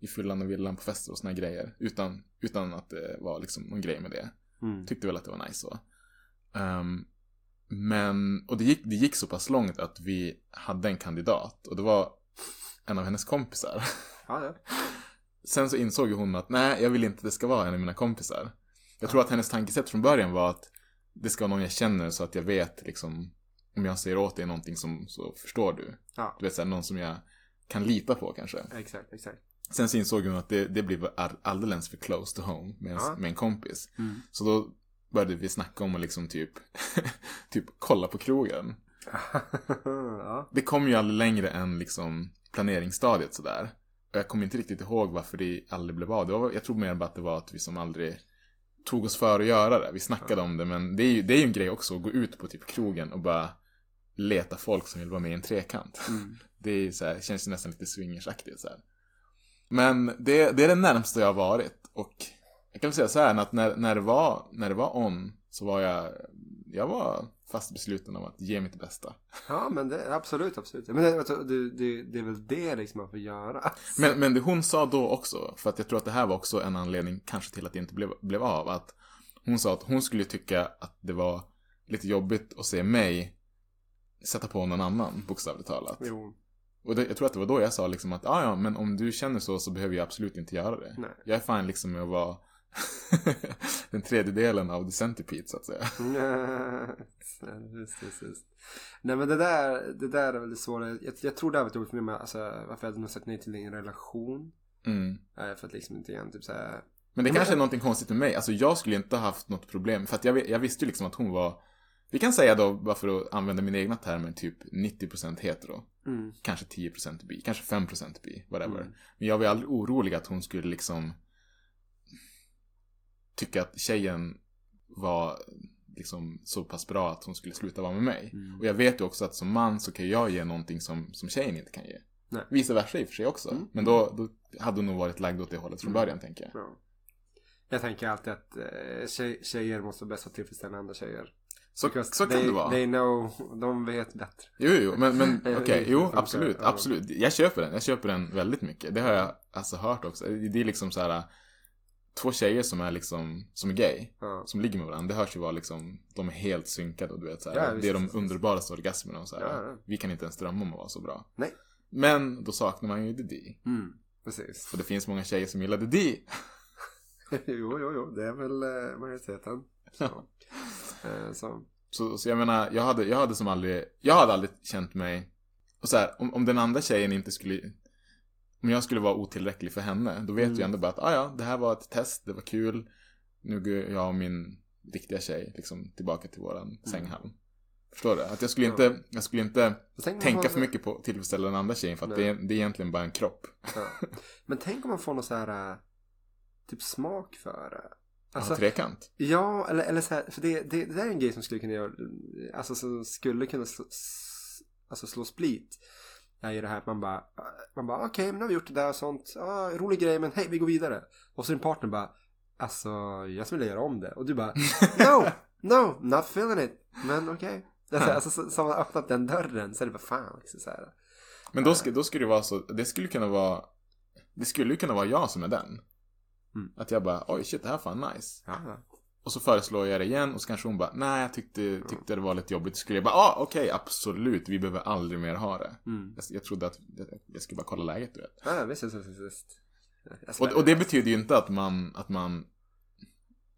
I fyllan och villan på fester och såna grejer. Utan, utan att det var liksom någon grej med det. Mm. Tyckte väl att det var nice så. Ehm, men, och det gick, det gick så pass långt att vi hade en kandidat. Och det var en av hennes kompisar. Ja, ja. Sen så insåg hon att nej, jag vill inte att det ska vara en av mina kompisar. Jag tror att hennes tankesätt från början var att det ska vara någon jag känner så att jag vet liksom om jag säger åt dig någonting som så förstår du. Ja. Du vet såhär, någon som jag kan lita på kanske. Exakt, exakt. Sen så insåg hon att det, det blev all- alldeles för close to home med en, Ja. med en kompis. Mm. Så då började vi snacka om att liksom typ, typ kolla på krogen. ja. Det kom ju aldrig längre än liksom planeringsstadiet sådär. Och jag kommer inte riktigt ihåg varför det aldrig blev av. Det var, jag tror mer bara att det var att vi som aldrig tog oss för att göra det. Vi snackade om det, men det är, ju, det är ju en grej också att gå ut på typ krogen och bara leta folk som vill vara med i en trekant. Mm. Det är så här, känns ju nästan lite swingersaktigt så här. Men det, det är det närmaste jag har varit. Och jag kan väl säga så här att när, när, det var, när det var on så var jag, jag var fast besluten om att ge mitt bästa. Ja, men det, absolut, absolut. Men det, alltså, det, det, det är väl det liksom man får göra. Men, men det hon sa då också, för att jag tror att det här var också en anledning kanske till att det inte blev, blev av, att hon sa att hon skulle tycka att det var lite jobbigt att se mig sätta på någon annan, bokstavligt talat. Jo. Och det, jag tror att det var då jag sa liksom att, "Ah, ja, men om du känner så så behöver jag absolut inte göra det. Nej. Jag är fine liksom med att vara den tredje delen av The Centipede så att säga. just, just, just. Nej men det där, det där är väldigt svårt. Jag, jag tror det har varit jobbigt för mig med, alltså, varför jag hade sagt nej till en relation. Mm. För att liksom inte igen typ såhär. Men det kanske är någonting konstigt med mig. Alltså jag skulle inte ha haft något problem. För att jag, jag visste ju liksom att hon var, vi kan säga då, bara för att använda mina egna termer, typ 90% hetero. Mm. Kanske 10% bi, kanske 5% bi, whatever. Mm. Men jag var aldrig orolig att hon skulle liksom tycka att tjejen var liksom så pass bra att hon skulle sluta vara med mig. Mm. Och jag vet ju också att som man så kan jag ge någonting som, som tjejen inte kan ge. Nej. Vice versa i och för sig också. Mm. Men då, då hade hon nog varit lagd åt det hållet från början tänker jag. Ja. Jag tänker alltid att eh, tjej, tjejer måste vara bäst på att tillfredsställa andra tjejer. Så, så kan they, det vara. They know, de vet bättre. Jo, jo, men, men okej, lite jo, absolut, absolut. Jag köper den, jag köper den väldigt mycket. Det har jag alltså hört också. Det är liksom så här två tjejer som är liksom, som är gay, Ja. som ligger med varandra. Det hörs ju vara liksom, de är helt synkade och du vet så här, Ja, visst, Det är de visst, underbaraste orgasmerna och så här. Ja, ja. Vi kan inte ens drömma om att vara så bra. Nej. Men då saknar man ju Didi. Mm, precis. För det finns många tjejer som gillar Didi. jo, jo, jo, det är väl eh, majoriteten. Så. eh, så. Så, så jag menar, jag hade, jag hade som aldrig, jag hade aldrig känt mig, och så här, om, om den andra tjejen inte skulle, om jag skulle vara otillräcklig för henne, då vet Mm. jag ändå bara att, ah, ja, det här var ett test, det var kul, nu går jag och min riktiga tjej liksom tillbaka till våran sänghall. Förstår du? Att jag skulle Mm. Inte, jag skulle inte tänk tänka får- för mycket på att tillfredsställa den andra tjejen, för att det är, det är egentligen bara en kropp. Ja. Men tänk om man får någon så här äh, typ smak för det. Alltså, Alltså, trekant. ja, eller, eller så här, för det, det, det där är en grej som skulle kunna göra, alltså som skulle kunna slå, alltså slå split. Är ju det här att man bara, man bara okej, men nu har vi gjort det där och sånt, ah, rolig grej, men hej, vi går vidare. Och så din partner bara, alltså, jag skulle vilja göra om det. Och du bara, no, no, not feeling it, men okej. Alltså, alltså, så, så har man öppnat den dörren så är det bara fan. Liksom, så här. Men då, ska, då skulle det vara så, det skulle kunna vara, det skulle ju kunna vara jag som är den. Mm. Att jag bara, oj shit, det här var fan nice. Ja. Och så föreslår jag det igen och så kanske hon bara, nej jag tyckte, tyckte det var lite jobbigt. Så skulle jag bara, ah okej absolut, vi behöver aldrig mer ha det. Mm. Jag, jag trodde att, jag, jag skulle bara kolla läget du vet. Ja, visst, visst, visst, Och, och det betyder ju inte att man, att man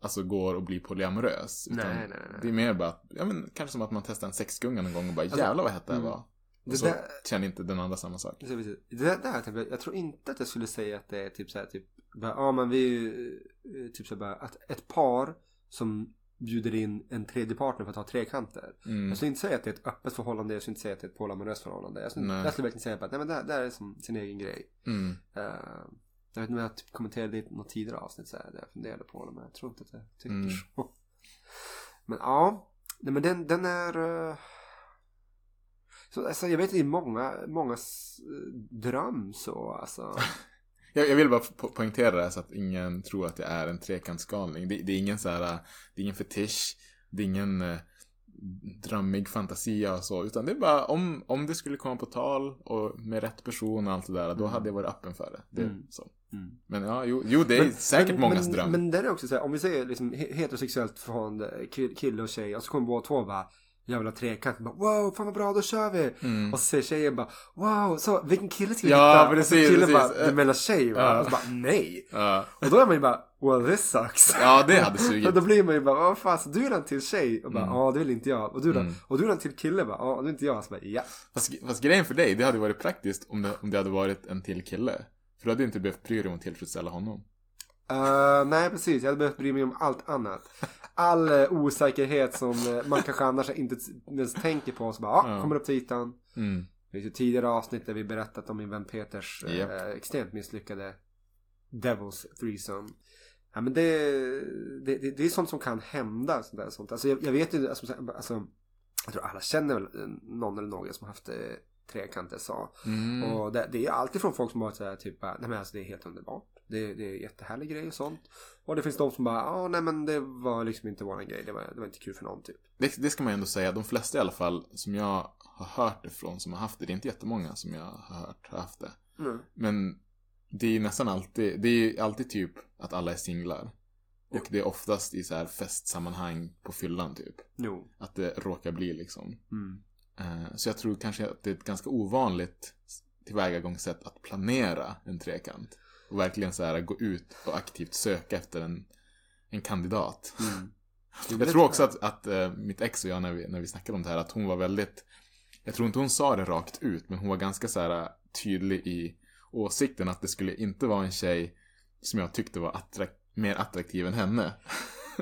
Alltså går och blir polyamorös. Utan Nej, nej, nej. Det är mer bara, att- ja men kanske som att man testar en sexgunga någon gång och bara jävlar vad hett det här mm. var. Det Och så där- känner inte den andra samma sak. Det där, jag, jag tror inte att jag skulle säga att det är typ så här, typ, bara, ja men vi, eh, typ så här, bara, att ett par som bjuder in en tredje partner för att ha trekanter. Mm. Jag skulle inte säga att det är ett öppet förhållande, jag skulle inte säga att det är ett polyamoröst förhållande. Jag skulle, Nej. jag skulle verkligen säga bara, nej men det, det här är som sin egen grej. Mm. Eh, jag vet inte om jag typ kommenterade det i något tidigare avsnitt så här, där jag funderade på det, men jag tror inte att jag tycker Mm. så. Men ja, nej men den, den är... eh, så, alltså, jag vet inte, många, mångas eh, dröm så alltså. Jag, jag vill bara po- poängtera det här så att ingen tror att jag är en trekantsgalning. Det, det är ingen så här, äh, det är ingen fetisch, det är ingen eh, drömmig fantasi och så, utan det är bara om, om det skulle komma på tal och med rätt person och allt det där, då hade jag varit öppen för det. det Mm. så. Mm. Men ja, jo, jo det är säkert men, mångas men, dröm. Men det är också så här, om vi säger liksom he- heterosexuellt förhållande, kill- kille och tjej, och så kommer båda två bara jag vill ha trekant. Bara, wow, fan vad bra, då kör vi. Mm. Och så säger tjejen bara, wow, så vilken kille ska vi Ja, hitta? precis, och så killen precis. bara, du menar tjej va? Ja. Och så bara, nej. Ja. Och då är man ju bara, well this sucks. ja, det hade Och sugit. då blir man ju bara, vad fan, så du ha en till tjej? Och bara, ja Mm. det vill inte jag. Och du, då? Mm. och du ha en till kille? Bara, ja det vill inte jag. Så bara, ja. Fast, fast grejen för dig, det hade varit praktiskt om det, om det hade varit en till kille. För du hade inte behövt bry dig om att tillfredsställa honom. Uh, nej precis, jag hade behövt bry mig om allt annat. All uh, osäkerhet som uh, man kanske annars inte ens tänker på. Så bara, ah, Ja. kommer upp till ytan. Mm. Det finns ju tidigare avsnitt där vi berättat om min vän Peters Japp. extremt misslyckade Devils threesome. Ja men det, det, det, det är sånt som kan hända. Sånt där, sånt. Alltså, jag, jag vet ju, alltså, alltså, jag tror alla känner väl någon eller några som haft trekanter sa. Mm. Och det, det är alltid från folk som bara säger typ bara, nej men alltså det är helt underbart. Det, det är jättehärlig grej och sånt. Och det finns de som bara, ja nej men det var liksom inte våran grej. Det var, det var inte kul för någon typ. Det, det ska man ju ändå säga, de flesta i alla fall som jag har hört det från som har haft det, det är inte jättemånga som jag har hört har haft det. Mm. Men det är ju nästan alltid, det är ju alltid typ att alla är singlar. Och det är oftast i så här festsammanhang på fyllan typ. Jo. Att det råkar bli liksom. Mm. Eh, Så jag tror kanske att det är ett ganska ovanligt tillvägagångssätt att planera en trekant. Och verkligen så här gå ut och aktivt söka efter en, en kandidat. Mm. Jag tror också att, att eh, mitt ex och jag när vi, när vi snackade om det här, att hon var väldigt, jag tror inte hon sa det rakt ut, men hon var ganska så här tydlig i åsikten att det skulle inte vara en tjej som jag tyckte var attrakt, mer attraktiv än henne.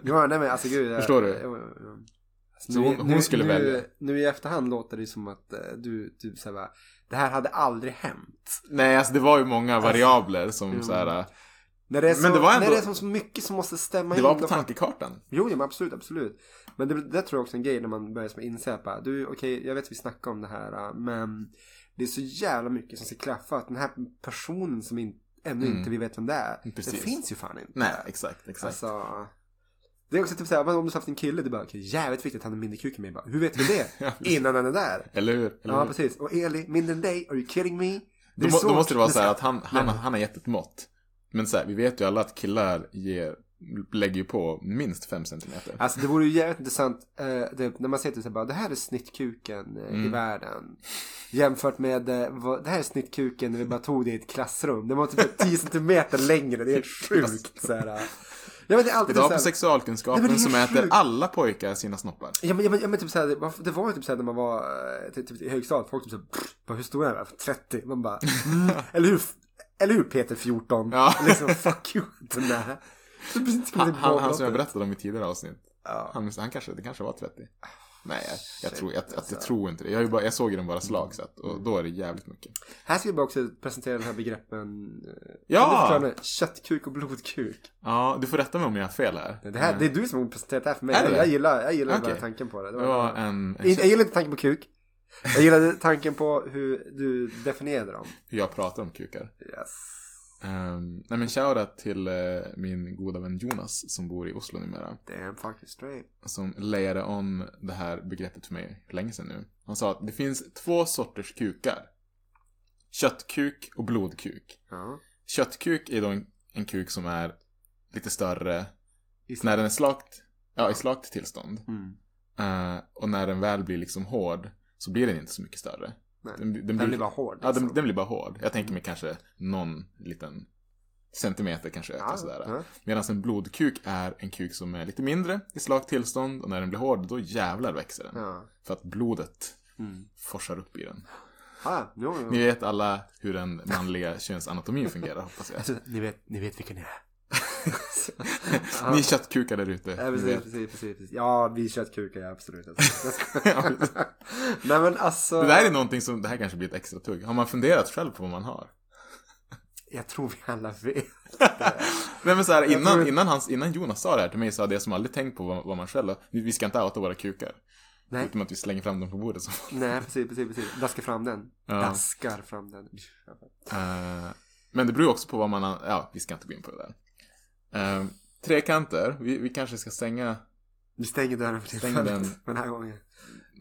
Ja, nej men alltså gud. jag- Förstår du? jag- jag- jag- Alltså, Så nu, hon- hon nu, skulle nu, välja. Nu i efterhand låter det som att eh, du, säger bara, det här hade aldrig hänt. Nej, alltså det var ju många variabler som jo. så här, När det är så, Men det var ändå- när det är så- så mycket som måste stämma det var in på tankekartan. Jo, ja, men absolut, absolut. Men det, det tror jag också är en grej när man börjar inse att du, okej, jag vet att vi snackar om det här, äh, men det är så jävla mycket som ska klaffa att den här personen som in, ännu Mm. inte vi vet vem det är, det Precis. finns ju fan inte. Nej, exakt, exakt. Alltså, det är också typ såhär, men om du har haft en kille, det är bara, okej, jävligt viktigt att han är mindre kuk än mig. Bara, Hur vet vi det? Ja. Innan han är där. Eller hur? Eller Ja, hur? precis. Och Eli, mindre än dig? Are you kidding me? Det Då, må, då måste det vara så här att han, han, han har gett ett mått. Men så här, vi vet ju alla att killar ger, lägger ju på minst 5 centimeter. Alltså det vore ju jävligt intressant eh, det, när man ser så här bara, det här är snittkuken eh, i Mm. världen. Jämfört med, eh, vad, det här är snittkuken när vi bara tog det i ett klassrum. Det var typ 10 centimeter längre, det är helt sjukt. Så här. Ja det är alltid Idag så på sexualkunskapen Nej, men det är som helt äter sjukt. alla pojkar sina snoppar. Ja men, ja, men, ja, men typ såhär, det var, ju typ såhär när man var eh, typ, typ, i högstadiet, folk typ såhär, hur stor är jag? 30? Man bara, mm, eller hur? Eller hur Peter 14? Ja. Liksom, fuck you. Den där. Som Han, han, han som jag berättade om i tidigare avsnitt. Ja. Han, han kanske, det kanske var 30. Nej, jag, jag, tror, jag, jag, alltså. jag tror inte det. Jag, bara, jag såg ju den bara slagsett och då är det jävligt mycket. Här ska vi bara också presentera den här begreppen. eh, Ja! Köttkuk och blodkuk. Ja, du får rätta mig om jag har fel här. Det, här, det är du som har presenterat det här för mig. Är det? Jag gillar, jag gillar bara Okej. tanken på det. det Det var en, en Jag, jag gillar inte tanken på kuk. Jag gillade tanken på hur du definierade dem. hur jag pratar om kukar. Yes. Um, nej men shoutout till eh, min goda vän Jonas som bor i Oslo numera. Damn fucking straight. Som layade om det här begreppet för mig för länge sedan nu. Han sa att det finns två sorters kukar. Köttkuk och blodkuk. Ja. Köttkuk är då en, en kuk som är lite större I när den är slakt, ja, i slakt tillstånd. Mm. Eh, och när den väl blir liksom hård så blir den inte så mycket större. Nej. Den, Den blir bara hård. Ja, den, liksom. den blir bara hård. Jag tänker mig kanske någon liten centimeter kanske ökar Ja, sådär. ja. Medan en blodkuk är en kuk som är lite mindre i slakt tillstånd och när den blir hård då jävlar växer den. Ja. För att blodet Mm. forsar upp i den. Ah, jo, jo. Ni vet alla hur den manliga könsanatomin fungerar hoppas jag. Alltså, ni, vet, ni vet vilken jag är. Ni köttkukar där ute. Ja, precis, precis, precis, precis. Ja, vi köttkukar, ja, absolut. Nej men alltså. Det där är någonting som, det här kanske blir ett extra tugg. Har man funderat själv på vad man har? Jag tror vi alla vet. Nej men så här, innan, tror- innan, hans, innan Jonas sa det här till mig så hade jag som aldrig tänkt på vad, vad man själv har. Vi, ska inte outa våra kukar. Nej. Utom att vi slänger fram dem på bordet. Så. Nej, precis, precis, precis. Daskar fram den. Ja. Daskar fram den. Eh, men det beror också på vad man ja vi ska inte gå in på det där. Uh, trekanter, vi, vi kanske ska stänga, Vi stänger dörren för Stänger tillfället. den. Den här gången.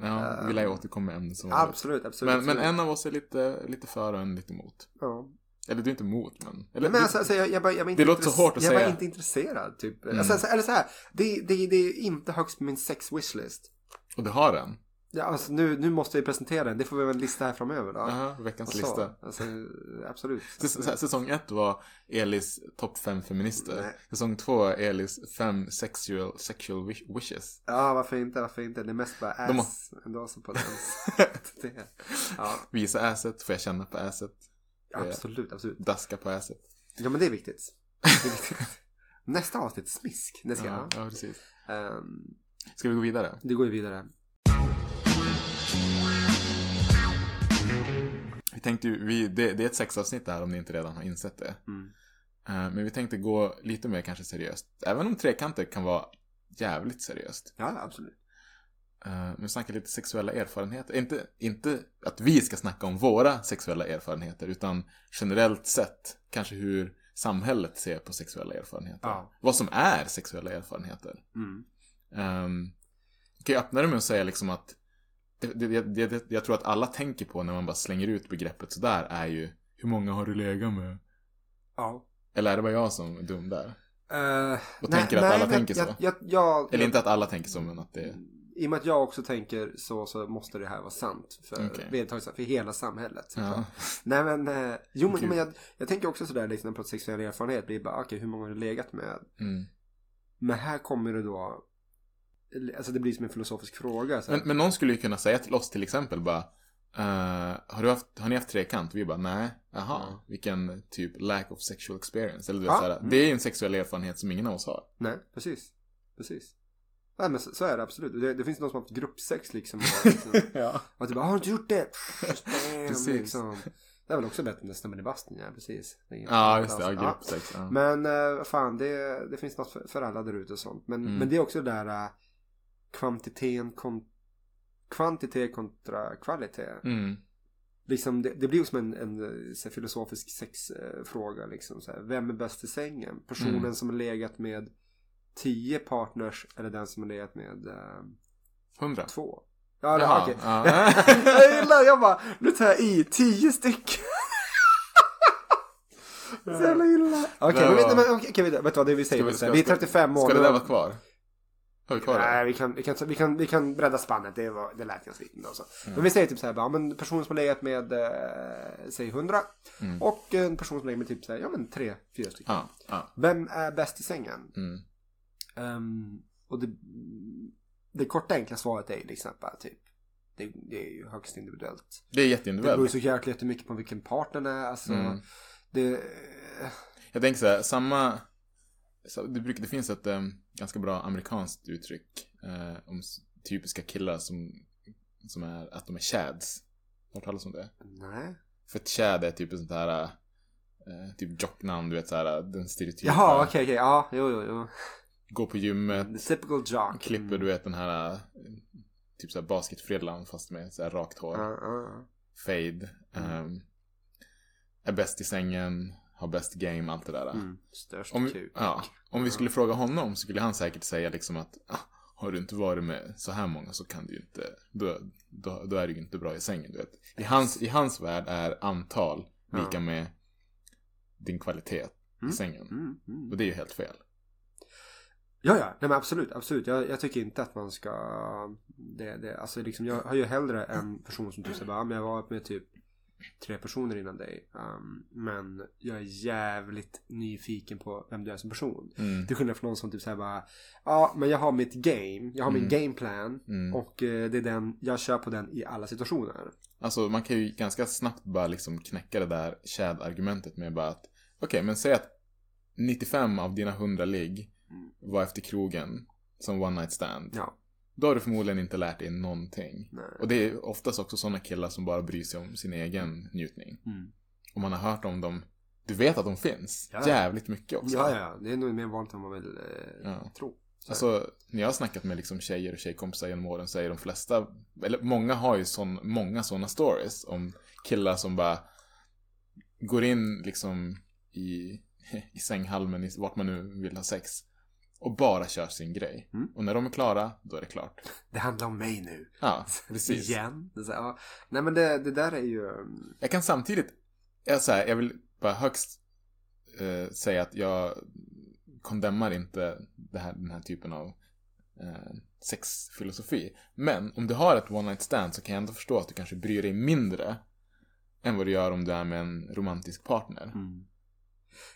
ja vi lär ju återkomma med ämnet som Absolut, absolut. men, men absolut. en av oss är lite, lite för och en lite emot. Ja. Eller du är inte emot men. Eller, Men alltså, alltså jag, jag, bara, jag var inte Det låter så hårt att jag var säga. inte intresserad typ. Mm. Alltså, alltså, eller så här, det, det, det är inte högst på min sex wishlist. och du har den? Ja, alltså, nu, nu måste jag presentera den. Det får vi väl lista här framöver då. Jaha, veckans så, lista. Alltså, absolut. Säs- Säsong ett var Elis topp fem feminister. Nej. Säsong två är Elis fem sexual, sexual wish- wishes. Ja, varför inte, varför inte? Det är mest bara De ass ändå som på den. ja, Visa asset, får jag känna på asset. absolut, absolut. Daska på asset. Ja, men det är viktigt. Det är viktigt. Nästa avsnitt, smisk. Det ska Ja, jag. ja, precis. Um, Ska vi gå vidare? det går ju vidare. Vi tänkte ju, vi, det, det är ett sexavsnitt där om ni inte redan har insett det. Mm. Eh, men vi tänkte gå lite mer kanske seriöst. Även om trekanter kan vara jävligt seriöst. Ja, absolut. Uh, men vi snackar lite sexuella erfarenheter. Inte, inte att vi ska snacka om våra sexuella erfarenheter, utan generellt sett kanske hur samhället ser på sexuella erfarenheter. Ja. Vad som är sexuella erfarenheter. Mm. Um, kan jag öppna det med att säga liksom att det, det, det, jag tror att alla tänker på när man bara slänger ut begreppet sådär är ju hur många har du legat med? Ja. Eller är det bara jag som är dum där? Uh, Och tänker att alla tänker så. Jag, jag, Eller inte att alla tänker så, men att det. I och med att jag också tänker så, så måste det här vara sant. För, vedertaget, för hela samhället. Ja. Nej men, eh, jo men, men jag, tänker också sådär liksom på sexuell erfarenhet blir bara, okej hur många har du legat med? Mm. Men här kommer det då, alltså det blir som en filosofisk fråga. Men, men någon skulle ju kunna säga till oss till exempel bara eh, har, du haft, har ni haft trekant? Vi bara nej, jaha, vilken typ lack of sexual experience. Eller du vet, Ja. såhär, det är ju en sexuell erfarenhet som ingen av oss har. Nej, precis. Precis. Nej men så, så är det absolut. Det, det finns någon som har haft gruppsex liksom. Och, liksom ja. och typ, har du inte gjort det? Damn, Precis. liksom. Det är väl också bättre än att stämma i bastun, ja precis. Ja, just det. Ja, gruppsex. Ja. Men eh, fan, det, det finns något för, för alla där ute och sånt. Men, Mm. men det är också det där uh, kvantiteten kon, kvantitet kontra kvalitet. Mm. Liksom, det, det blir som en, en eh, så här, filosofisk sexfråga. Liksom, så här. Vem är bäst i sängen? Personen Mm. som har legat med tio partners eller den som har legat med eh, Hundra. två? Ja, Jaha, okej. ja. jag gillar, jag bara, nu tar jag i tio stycken. Så jävla illa. Okej, Det men, var- men, okej, okej, vet, du vad det vi säger? Ska vi- ska- vi är ska- 35 år. Ska det där vara kvar? Har vi kvar det? Nej, vi kan, vi, kan, vi, kan, vi kan bredda spannet. Det, var, det lät ganska lite. Alltså. Men vi säger typ så här, ja, men personen som har legat med, eh, säg 100. Mm. Och en person som har legat med typ så här, ja men tre, fyra stycken. Ja, ja. Vem är bäst i sängen? Mm. Ehm, och det, det korta enkla svaret är ju liksom bara typ, det, det är ju högst individuellt. Det är Det beror ju jätteindividuellt. så jäkla jättemycket på vilken partner är. Alltså, Mm. det, Jag tänker så här, samma... Så det, brukar, det finns ett um, ganska bra amerikanskt uttryck eh, om typiska killar som, som är att de är chads. Har du hört talas om det? nej. För ett chad är typ ett sånt här eh, typ jocknamn, du vet så här den stereotypa. Jaha, okej, okej, ja, jo, jo, jo. Gå på gymmet, The typical jock. klipper du vet den här eh, typ så här basketfrillan fast med så här rakt hår. Ja, ja, ja. Fade. ehm, är bäst i sängen, har bäst game, allt det där. Mm. Störst Om, kuk. ja, om vi skulle fråga honom så skulle han säkert säga liksom att ah, har du inte varit med så här många så kan du ju inte, då, då, då är du ju inte bra i sängen. Du vet. I, hans, I hans värld är antal lika med din kvalitet i sängen. Mm, mm. Och det är ju helt fel. Ja, ja, nej men absolut, absolut. Jag, jag tycker inte att man ska, det, det, alltså liksom jag har ju hellre en person som typ säger bara, "Ja, men jag var med typ tre personer innan dig. Um, men jag är jävligt nyfiken på vem du är som person. Mm. Till skillnad från någon som typ säger bara, ja men jag har mitt game, jag har min Mm. gameplan. Mm. Och eh, det är den, jag kör på den i alla situationer. Alltså man kan ju ganska snabbt bara liksom knäcka det där Chad-argumentet med bara att okej, men säg att 95 av dina 100 ligg var efter krogen som one night stand. Ja. Då har du förmodligen inte lärt dig någonting. Nej. Och det är oftast också sådana killar som bara bryr sig om sin egen njutning. Mm. Och man har hört om dem, du vet att de finns. Ja. Jävligt mycket också. Ja, ja, det är nog mer vanligt än man vill eh, Ja. tro. Så. Alltså, när jag har snackat med liksom tjejer och tjejkompisar genom åren så är de flesta, eller många har ju sån, många sådana stories om killar som bara går in liksom i, i sänghalmen, vart man nu vill ha sex. Och bara kör sin grej. Mm. Och när de är klara, då är det klart. Det handlar om mig nu. Ja, precis. Igen. Så ja. Nej men det, det där är ju... um, Jag kan samtidigt, jag, så här, jag vill bara högst eh, säga att jag kondemnar inte här, den här typen av eh, sexfilosofi. Men om du har ett one night stand så kan jag ändå förstå att du kanske bryr dig mindre än vad du gör om du är med en romantisk partner.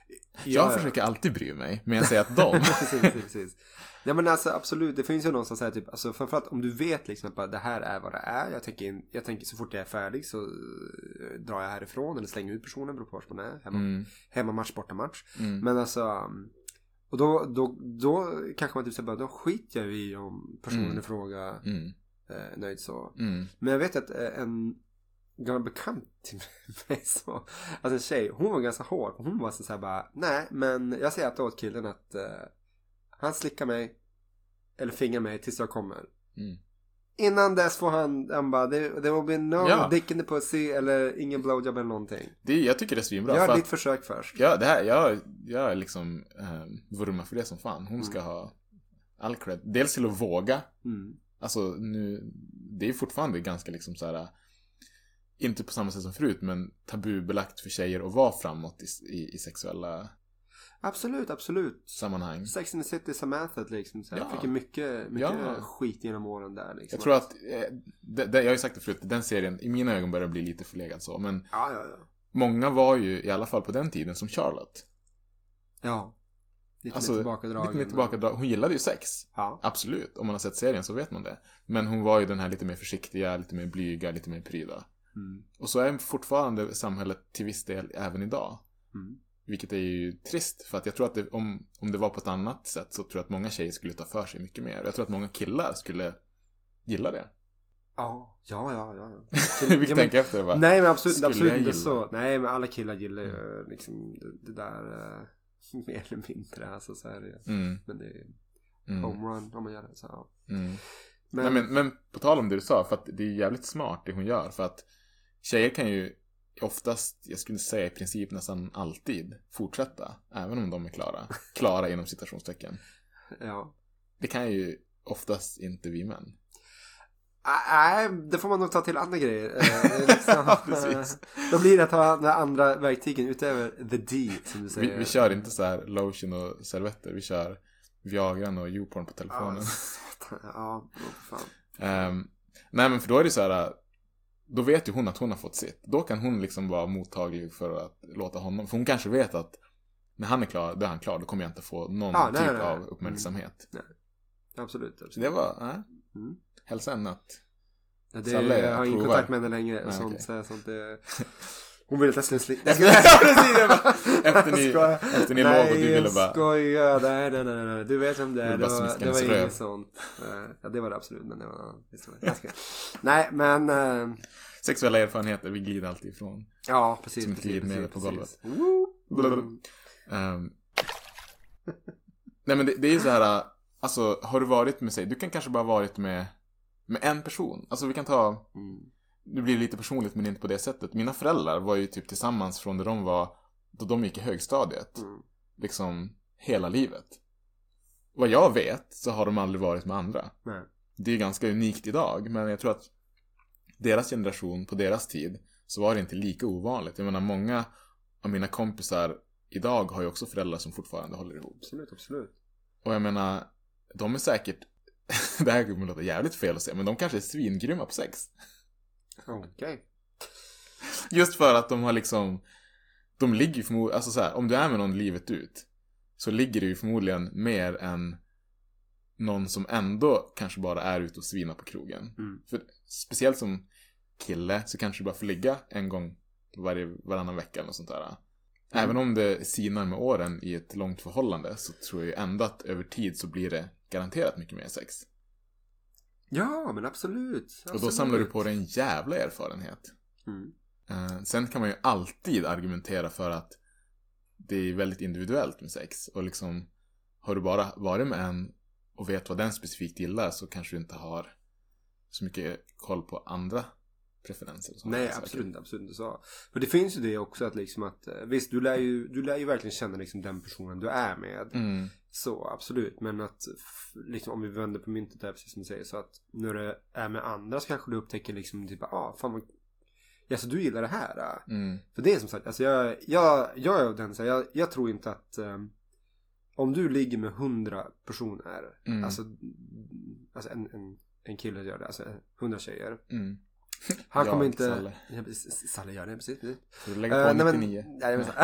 Jag Ja, ja. försöker alltid bry mig, men jag säger att de... precis, precis. Ja men alltså absolut, det finns ju någon som säger typ, alltså framförallt om du vet liksom att det här är vad det är. Jag tänker, jag tänker så fort jag är färdig så eh, drar jag härifrån eller slänger ut personen beroende på vart man är. Hemma, Mm. Hemmamatch, bortamatch. Mm. Men alltså, um, och då, då, då kanske man typ säger då skiter jag i om personen Mm. i fråga Mm. är nöjd så. Mm. Men jag vet att eh, en gammal bekant till mig så, alltså en tjej, hon var ganska hård. Hon var så här bara, nej men jag säger alltid åt killen att eh, han slickar mig eller fingrar mig tills jag kommer. Mm. Innan dess får han, han bara, there, there will be no Ja. dick in the pussy eller ingen blowjob eller någonting. Det, jag tycker det är svinbra. Gör för ditt att- försök först. Ja, det här, jag, jag är liksom eh, vurmar för det som fan. Hon ska ha all cred. Dels till att våga. Mm. Alltså nu, det är fortfarande ganska liksom så här. Inte på samma sätt som förut, men tabubelagt för tjejer att vara framåt i, i, i sexuella Absolut, absolut. sammanhang. Sex and the City Samantha liksom. Så Ja. Fick ju mycket, mycket Ja. skit genom åren där liksom. Jag tror att, eh, det, det, jag har ju sagt det förut, den serien i mina ögon börjar bli lite förlegad så, men Ja, ja, ja. många var ju i alla fall på den tiden som Charlotte. Ja. Lite Alltså, mer tillbakadragen. Lite mer tillbakadragen. Hon gillade ju sex. Ja. Absolut. Om man har sett serien så vet man det. Men hon var ju den här lite mer försiktiga, lite mer blyga, lite mer pryda. Mm. Och så är fortfarande samhället till viss del även idag. Mm. Vilket är ju trist. För att jag tror att det, om, om det var på ett annat sätt så tror jag att många tjejer skulle ta för sig mycket mer. Jag tror att många killar skulle gilla det. Ja, ja, ja. ja. Vi Ja, men- tänka efter bara. Nej men absolut, absolut inte så. Nej men alla killar gillar ju liksom det, det där eh, mer eller mindre. Alltså så är det Mm, Men det är mm, homerun om man gör det så. Ja. mm. Men, Nej, men, men på tal om det du sa, för att det är jävligt smart det hon gör. För att tjejer kan ju oftast, jag skulle säga i princip nästan alltid, fortsätta. Även om de är klara. Klara inom citationstecken. ja. Det kan ju oftast inte vi män. Nej, det får man nog ta till andra grejer. Eh, liksom, Precis. Då blir det att ha de andra verktygen utöver the D som du Vi, säger. vi kör inte så här lotion och servetter. Vi kör Viagran och YouPorn på Ja, telefonen. satan. ja, fan. Ehm, nej men för då är det så här. Då vet ju hon att hon har fått sitt. Då kan hon liksom vara mottaglig för att låta honom. För hon kanske vet att när han är klar, då är han klar. Då kommer jag inte få någon nej, typ nej, nej. av uppmärksamhet. Absolut. Så absolut. det var, nej. Mm. Hälsa en natt. Ja, det, Salle, jag har ingen kontakt med henne längre. Nej, sånt, så, sånt, det... Hon vill att jag skulle efter ni- efter ni låg och du ville bara- jag skojar. Nej, nej, nej, nej. Du vet vem det är. Ville Det var, det var inget sånt. Eh, Ja, det var det absolut. Men det var en annan historia. Nej, men... eh, Sexuella erfarenheter, vi glider alltid ifrån. Ja, precis. Som ett precis, precis, på golvet. Blablabla. Ehm. Nej men det, det är ju så här, alltså har du varit med sig, du kan kanske bara varit med, med en person. Alltså vi kan ta, Mm. Det blir lite personligt men inte på det sättet. Mina föräldrar var ju typ tillsammans från där de var, då de gick i högstadiet. Mm. Liksom hela livet. Vad jag vet så har de aldrig varit med andra. Nej. Det är ganska unikt idag, men jag tror att deras generation, på deras tid, så var det inte lika ovanligt. Jag menar, många av mina kompisar idag har ju också föräldrar som fortfarande håller ihop. Absolut, absolut. Och jag menar, de är säkert, det här kommer låta jävligt fel att säga, men de kanske är svingrymma på sex. Okej. Just för att de har liksom, de ligger ju förmodligen, alltså så här, om du är med någon livet ut, så ligger det ju förmodligen mer än någon som ändå kanske bara är ute och svinar på krogen. Mm. För speciellt som kille så kanske du bara får ligga en gång varje, varannan vecka eller sånt där. Även om det sinar med åren i ett långt förhållande så tror jag ändå att över tid så blir det garanterat mycket mer sex. Ja, men absolut. absolut. Och då samlar du på dig en jävla erfarenhet. Mm. Eh, sen kan man ju alltid argumentera för att det är väldigt individuellt med sex. Och liksom, har du bara varit med en och vet vad den specifikt gillar så kanske du inte har så mycket koll på andra preferenser. och. Nej, absolut inte, absolut inte så. För det finns ju det också att liksom att eh, visst, du lär ju, du lär ju verkligen känna liksom den personen du är med. Mm, Så absolut, men att liksom om vi vänder på myntet där precis som du säger så att när du är med andra så kanske du upptäcker liksom typ ah fan vad Ja, så du gillar det här? ah." mm, För det är som sagt, alltså jag, jag, jag är av den så jag, jag tror inte att ehm, om du ligger med hundra personer, Mm. alltså, alltså en, en, en kille gör det, alltså hundra tjejer. mm. Han kommer inte... Salle. Gör det, precis. precis. Så du lägger på Eh, nej, men- 99. Nej, men,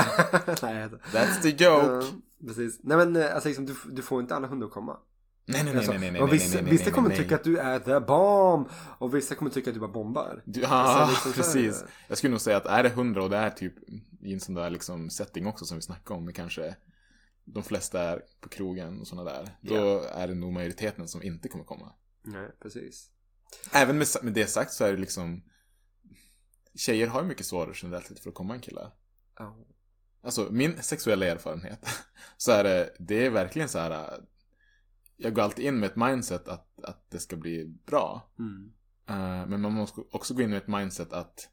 nej, alltså. That's the joke! Ja, precis. Nej men eh, alltså liksom, du, du får inte alla hundar att komma. nej, nej, nej, Alltså, nej, nej, nej, nej, vissa, nej, nej, vissa kommer nej. tycka att du är the bomb. Och vissa kommer tycka att du bara bombar. Ja, Alltså, liksom så är precis. det. Jag skulle nog säga att är det 100 och det är typ i en sån där liksom setting också som vi snackade om, med kanske de flesta är på krogen och sådana där, då är det nog majoriteten som inte kommer komma. Nej, precis. Även med, med det sagt så är det liksom Tjejer har ju mycket svårare generellt sett för att komma en kille. Ja. Alltså min sexuella erfarenhet så är det, det är verkligen så här. äh, Jag går alltid in med ett mindset att, att det ska bli bra. Mm. Eh, men man måste också gå in med ett mindset att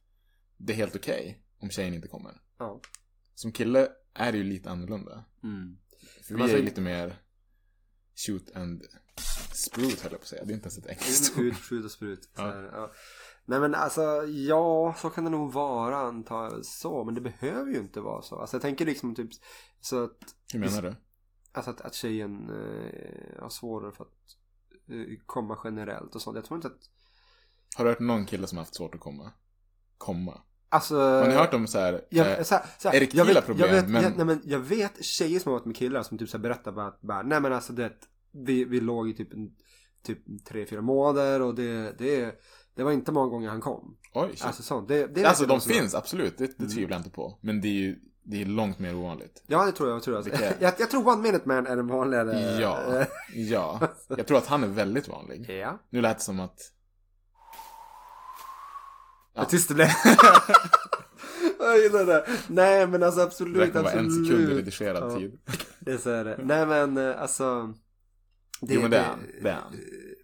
det är helt okej om tjejen inte kommer. Ja. Som kille är det ju lite annorlunda. Mm. För vi alltså- är ju lite mer shoot and sprut höll jag på att säga. Det är inte ens ett engelskt ord. Skjut och sprut. Ja. här, ja. Nej men alltså, ja, så kan det nog vara antar jag så. Men det behöver ju inte vara så. Alltså jag tänker liksom typ så att, Hur menar du? alltså att, att tjejen eh, har svårare för att eh, komma generellt och sånt. Jag tror inte att Har du hört någon kille som har haft svårt att komma? Komma? Alltså... Har ni hört om så här, Jag, eh, så här, så här, jag vet, problem, Jag vet, men- jag, nej, men jag vet tjejer som har varit med killar som typ så här berättar bara, att bara nej men alltså det, vi, vi låg i typ, en, typ tre, fyra månader och det, det, det var inte många gånger han kom. oj, shit. Alltså sånt. Det, det Alltså vet de finns, absolut. Det, det tvivlar jag inte på. Men det är ju det är långt mer ovanligt. Ja det tror jag. Tror jag. Vilka- jag, jag tror One Minute Man är den vanligare. Ja, ja. Jag tror att han är väldigt vanlig. ja. Nu lät det som att... Vad tyst det blev. jag gillar det. Nej men alltså absolut. Räkna bara en absolut. sekund i redigerad Ja. tid. Det är så är det. Nej men eh, alltså. Jo, men det är han. Det är han.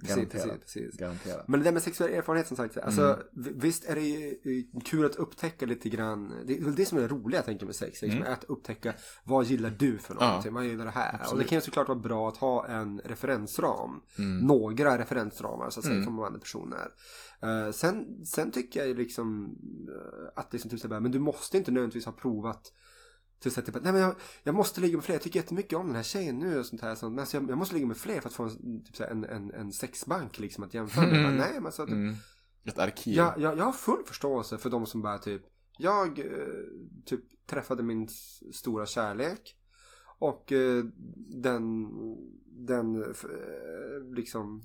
Garanterat. precis, precis. Garanterat. Men det där med sexuell erfarenhet som sagt. Alltså, Mm. Visst är det ju eh, kul att upptäcka lite grann. Det är det som är det roliga jag tänker med sex. Liksom, Att upptäcka vad gillar du för någonting. Vad gillar det här? Och det Absolut. kan ju såklart vara bra att ha en referensram. Mm. Några referensramar så att säga från andra personer. Eh, sen, sen tycker jag liksom eh, att liksom typ så här, men du måste inte nödvändigtvis ha provat till sätt typ att, nej men jag, jag måste ligga med fler, jag tycker jättemycket om den här tjejen nu och sånt här. Sånt. Men alltså, jag, jag måste ligga med fler för att få en, typ så här, en, en, en sexbank liksom att jämföra med. Mm. Nej men alltså, typ, Mm. Ett arkiv. jag, jag, jag har full förståelse för de som bara typ, jag eh, typ träffade min stora kärlek. Och den, den liksom,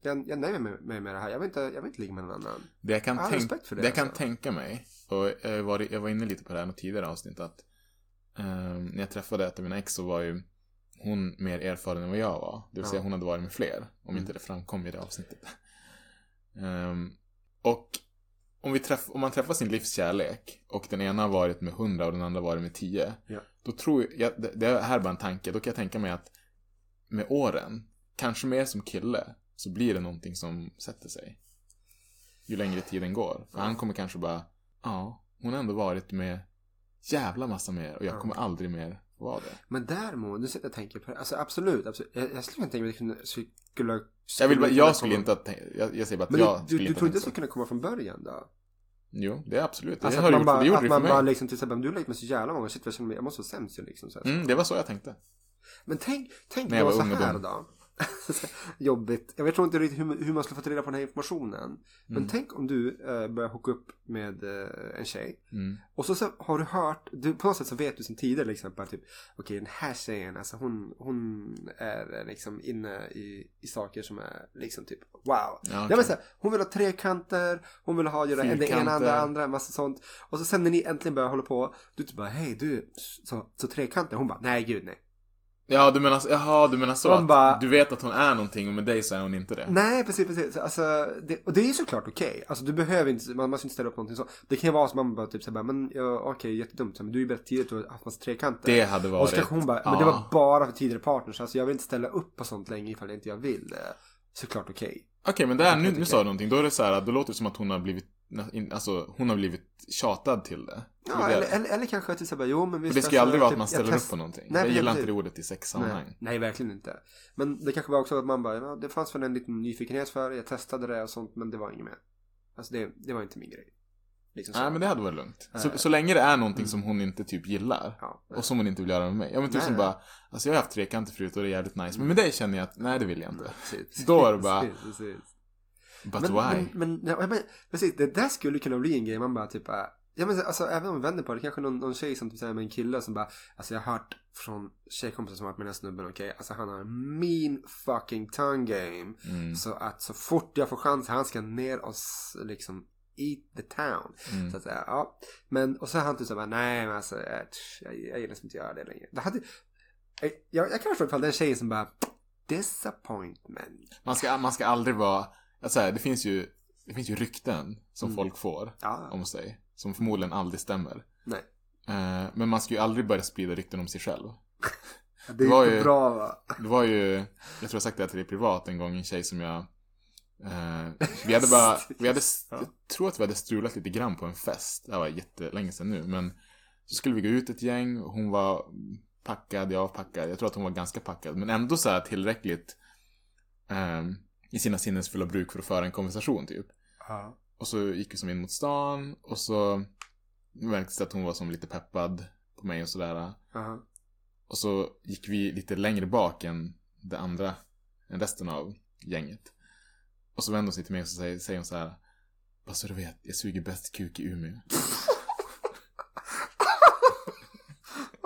jag, jag nöjer mig med, med det här. Jag vill inte, jag vill inte ligga med någon annan. Det jag kan, Jag tänk, det, det jag kan tänka mig, och jag var, jag var inne lite på det här något tidigare avsnitt, att ehm, när jag träffade ett av mina ex så var ju hon mer erfaren än vad jag var. Det vill säga Ja. hon hade varit med fler, om Mm. inte det framkom i det avsnittet. Ehm, och om, vi träff, om man träffar sin livskärlek och den ena har varit med hundra och den andra har varit med tio. Ja. Då tror jag, det, det här är bara en tanke, då kan jag tänka mig att med åren, kanske mer som kille, så blir det någonting som sätter sig. Ju längre tiden går. För han kommer kanske bara, ja, hon har ändå varit med jävla massa mer och jag kommer aldrig mer vara det. Men däremot, nu sitter jag och tänker på det. Alltså absolut, absolut. Jag, jag skulle kunna tänka mig att jag skulle, skulle, Jag, vill bara, jag skulle komma- inte att tänka, jag, jag säger bara att Men jag du, skulle du, du inte tror inte tänka det skulle kunna komma från början då? Jo, det är absolut. Det Alltså har att det man gjort, bara, för det gjorde att det man för bara mig. liksom till exempel, du har lekt med så jävla många, shit jag känner mig, jag måste vara sämst ju liksom. Så. Mm, det var så jag tänkte. Men tänk, tänk När jag då var så här då. Jobbigt. Jag vet inte riktigt hur, hur man skulle få reda på den här informationen. Men Mm. tänk om du eh, börjar hooka upp med eh, en tjej. Mm. Och så, så har du hört, du, på något sätt så vet du sen tidigare liksom bara typ Okej den här tjejen alltså hon, hon är eh, liksom inne i, i saker som är liksom typ wow. Ja, okej. men så här, hon vill ha trekanter, hon vill ha göra det ena andra andra, massa sånt. Och så sen när ni äntligen börjar hålla på, du typ bara hej du, så, så trekanter, hon bara nej gud nej. Ja, du menar, jaha, du menar så Man att bara- du vet att hon är någonting och med dig så är hon inte det. Nej, precis, precis. Alltså, det, och det är ju såklart okej. Alltså du behöver inte, man måste inte ställa upp någonting så. Det kan ju vara som man bara typ såhär, men ja, okej, jättedumt. Så, Men du är ju berättat tidigt att du har haft massa trekanter. Det hade varit... Och så kanske hon bara, men ja. det var bara för tidigare partners. Alltså jag vill inte ställa upp på sånt länge ifall inte jag vill. Såklart okej. Okej, men där, nu, nu sa du någonting. Då är det så här, då låter det som att hon har blivit, alltså hon har blivit tjatad till det. Ja, det. eller, eller, eller kanske att såhär, jo men För visst. det ska ju alltså, aldrig vara att typ, man ställer test- upp på någonting. Nej, jag gillar inte det ordet i sexsammanhang. Nej, nej, verkligen inte. Men det kanske var också att man bara, ja, det fanns väl en liten nyfikenhet för det. Jag testade det och sånt, men det var inget mer. Alltså det, det var inte min grej. Liksom. Nej, men det hade varit lugnt. Så, så länge det är någonting som hon inte typ gillar. Ja. Och som hon inte vill göra med mig. Ja men typ Nej, som nej. bara, alltså jag har haft trekanter förut och det är jävligt nice. Men med dig känner jag att, nej det vill jag inte. Precis, Då är det bara- precis, precis. But men, why? Men, men, ja, men, precis, det där skulle kunna bli en grej. Man bara typ, äh, ja men alltså även om vi vänder på det. Kanske någon, någon tjej som typ säger med en kille som bara, alltså jag har hört från tjejkompisar som har varit med den här snubben, okej, alltså han har mean fucking tongue game. Mm. Så att så fort jag får chans, han ska ner och liksom eat the town. Mm. Så att säga, ja. Men, och så har han typ såhär, nej men alltså, jag, jag, jag gillar liksom inte göra det längre. Det hade, jag, jag, jag kan förstå ifall den tjejen som bara, disappointment. Man, ska, man ska aldrig vara, alltså här, det finns ju, det finns ju rykten som Mm. folk får Ja, om sig. Som förmodligen aldrig stämmer. nej. Eh, men man ska ju aldrig börja sprida rykten om sig själv. Det är var inte ju- bra va? Det var ju, jag tror jag sagt det här till dig privat en gång, en tjej som jag eh, Vi hade bara, vi hade, jag tror att vi hade strulat lite grann på en fest. Det här var jättelänge sedan nu, men så skulle vi gå ut ett gäng, och hon var packad, jag var packad. Jag tror att hon var ganska packad, men ändå så här tillräckligt eh, i sina sinnesfulla bruk för att föra en konversation typ. Ja. Och så gick vi som in mot stan och så märktes det att hon var som lite peppad på mig och sådär. Aha. Och så gick vi lite längre bak än det andra, än resten av gänget. Och så vände hon sig till mig och så säger, säger hon så här. Bara så du vet, jag suger bäst kuk i Umeå.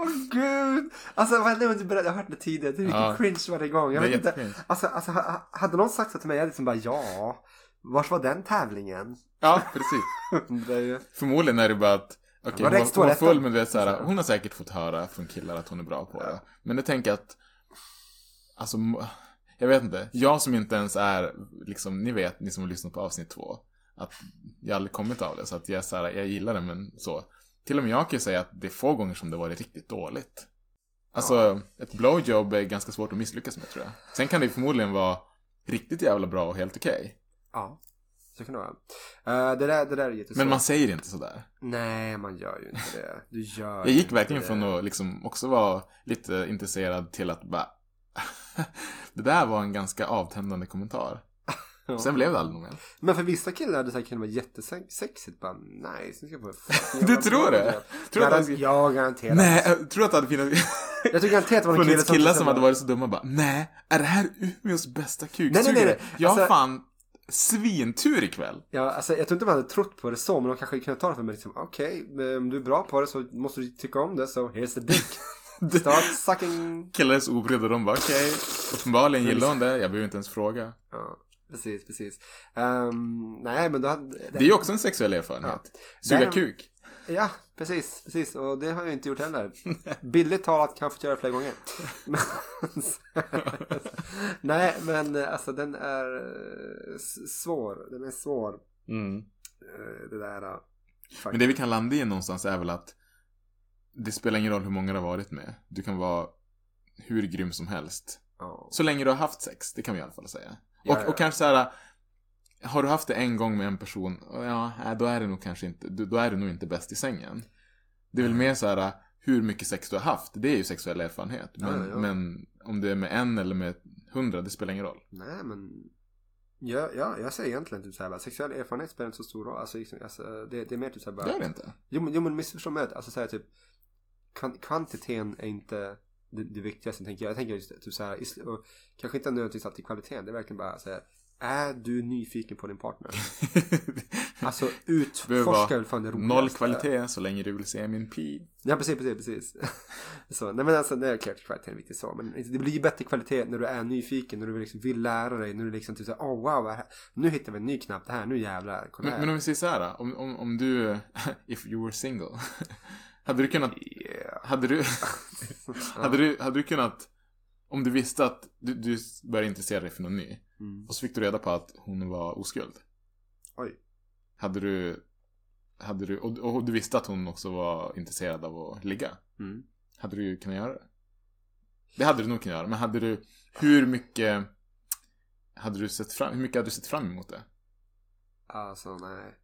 Åh gud! Alltså vad är inte beredd? Jag har hört det tidigare. Det är mycket Ja. cringe varje gång. Jag Det är vet inte. Alltså, alltså ha- hade någon sagt det till mig, jag hade liksom bara ja. Vars var den tävlingen? Ja, precis. Det är ju... Förmodligen är det bara att Okej, Var hon, hon var full men du vet såhär, hon har säkert fått höra från killar att hon är bra på det. Men jag tänker att, alltså, jag vet inte. Jag som inte ens är, liksom, ni vet, ni som har lyssnat på avsnitt två, att jag aldrig kommit av det. Så att jag, så här, jag gillar det, men så. Till och med jag kan ju säga att det är få gånger som det varit riktigt dåligt. Alltså, ett blowjob är ganska svårt att misslyckas med tror jag. Sen kan det förmodligen vara riktigt jävla bra och helt okej. Ja. Så kan det vara. Eh, det, där, det där är jättesvårt. Men man säger inte sådär. Nej, man gör ju inte det. Du gör Jag gick verkligen det. från att liksom också vara lite intresserad till att bara... det där var en ganska avtändande kommentar. Sen blev det aldrig något mer. Men för vissa killar hade det säkert kunnat vara jättesexigt. Bara, nej, sen ska jag få Du tror det? Tror du att Garan- det- Ja, garanterat. Nej, jag tror att det hade funnits, Jag tror garanterat det var en kille som... killar som hade varit så dumma bara Nej, är det här Umeås bästa kuksugare? Nej, nej, nej, nej. Jag har Alltså- fan svintur ikväll. Ja, alltså jag tror inte man hade trott på det så, men de kanske kunde ta det för mig liksom, okej, men om du är bra på det så måste du tycka om det, så here's the dick. Start sucking. Killar är så obrydda, de bara okej, uppenbarligen gillar hon det, jag behöver inte ens fråga. Ja, precis, precis. Ehm, nej, men då hade... Det är ju också en sexuell erfarenhet. Suga Därem- kuk. Ja, precis, precis. Och det har jag inte gjort heller. Billigt talat kan jag få göra flera gånger. Men, nej, men eh, alltså den är eh, svår. Den är svår. Eh, Det där. eh, Men det vi kan landa i någonstans är väl att det spelar ingen roll hur många du har varit med. Du kan vara hur grym som helst. Ja. Så länge du har haft sex, det kan vi i alla fall säga. Ja, och, ja. och kanske så här. Har du haft det en gång med en person, ja, då är det nog kanske inte, då är du nog inte bäst i sängen. Det är väl mer så här, hur mycket sex du har haft, det är ju sexuell erfarenhet. Men, Ja, men om det är med en eller med hundra, det spelar ingen roll. Nej, men... Ja, ja, jag säger egentligen typ såhär sexuell erfarenhet spelar inte så stor roll. Alltså, liksom, alltså det, det är mer typ såhär bara... Det är det inte. Jo men, jo, men missförstå mig rätt. Alltså såhär typ kvan- Kvantiteten är inte det, det viktigaste tänker jag. Jag tänker just typ såhär is- och Kanske inte nödvändigtvis alltid kvaliteten. Det är verkligen bara såhär Är du nyfiken på din partner? Alltså utforska väl fan det roligaste. Noll kvalitet så länge du vill se min pi. Ja precis, precis, precis. så, nej men alltså det är klart kvaliteten är viktig så. Men det blir ju bättre kvalitet när du är nyfiken. När du liksom vill lära dig. När du liksom typ såhär oh wow. här- Nu hittar vi en ny knapp. Det här, nu jävlar. Kolla Men, här. men om vi säger så här, om, om, om du, if you were single, hade du kunnat, Yeah. hade du, hade du, hade du kunnat, om du visste att du, du började intressera dig för någon ny, Mm. och så fick du reda på att hon var oskuld. Oj. Hade du, hade du, och, och du visste att hon också var intresserad av att ligga. Mm. Hade du kunnat göra det? Det hade du nog kunnat göra, men hade du, hur mycket, hade du sett fram, hur mycket hade du sett fram emot det? Alltså nej.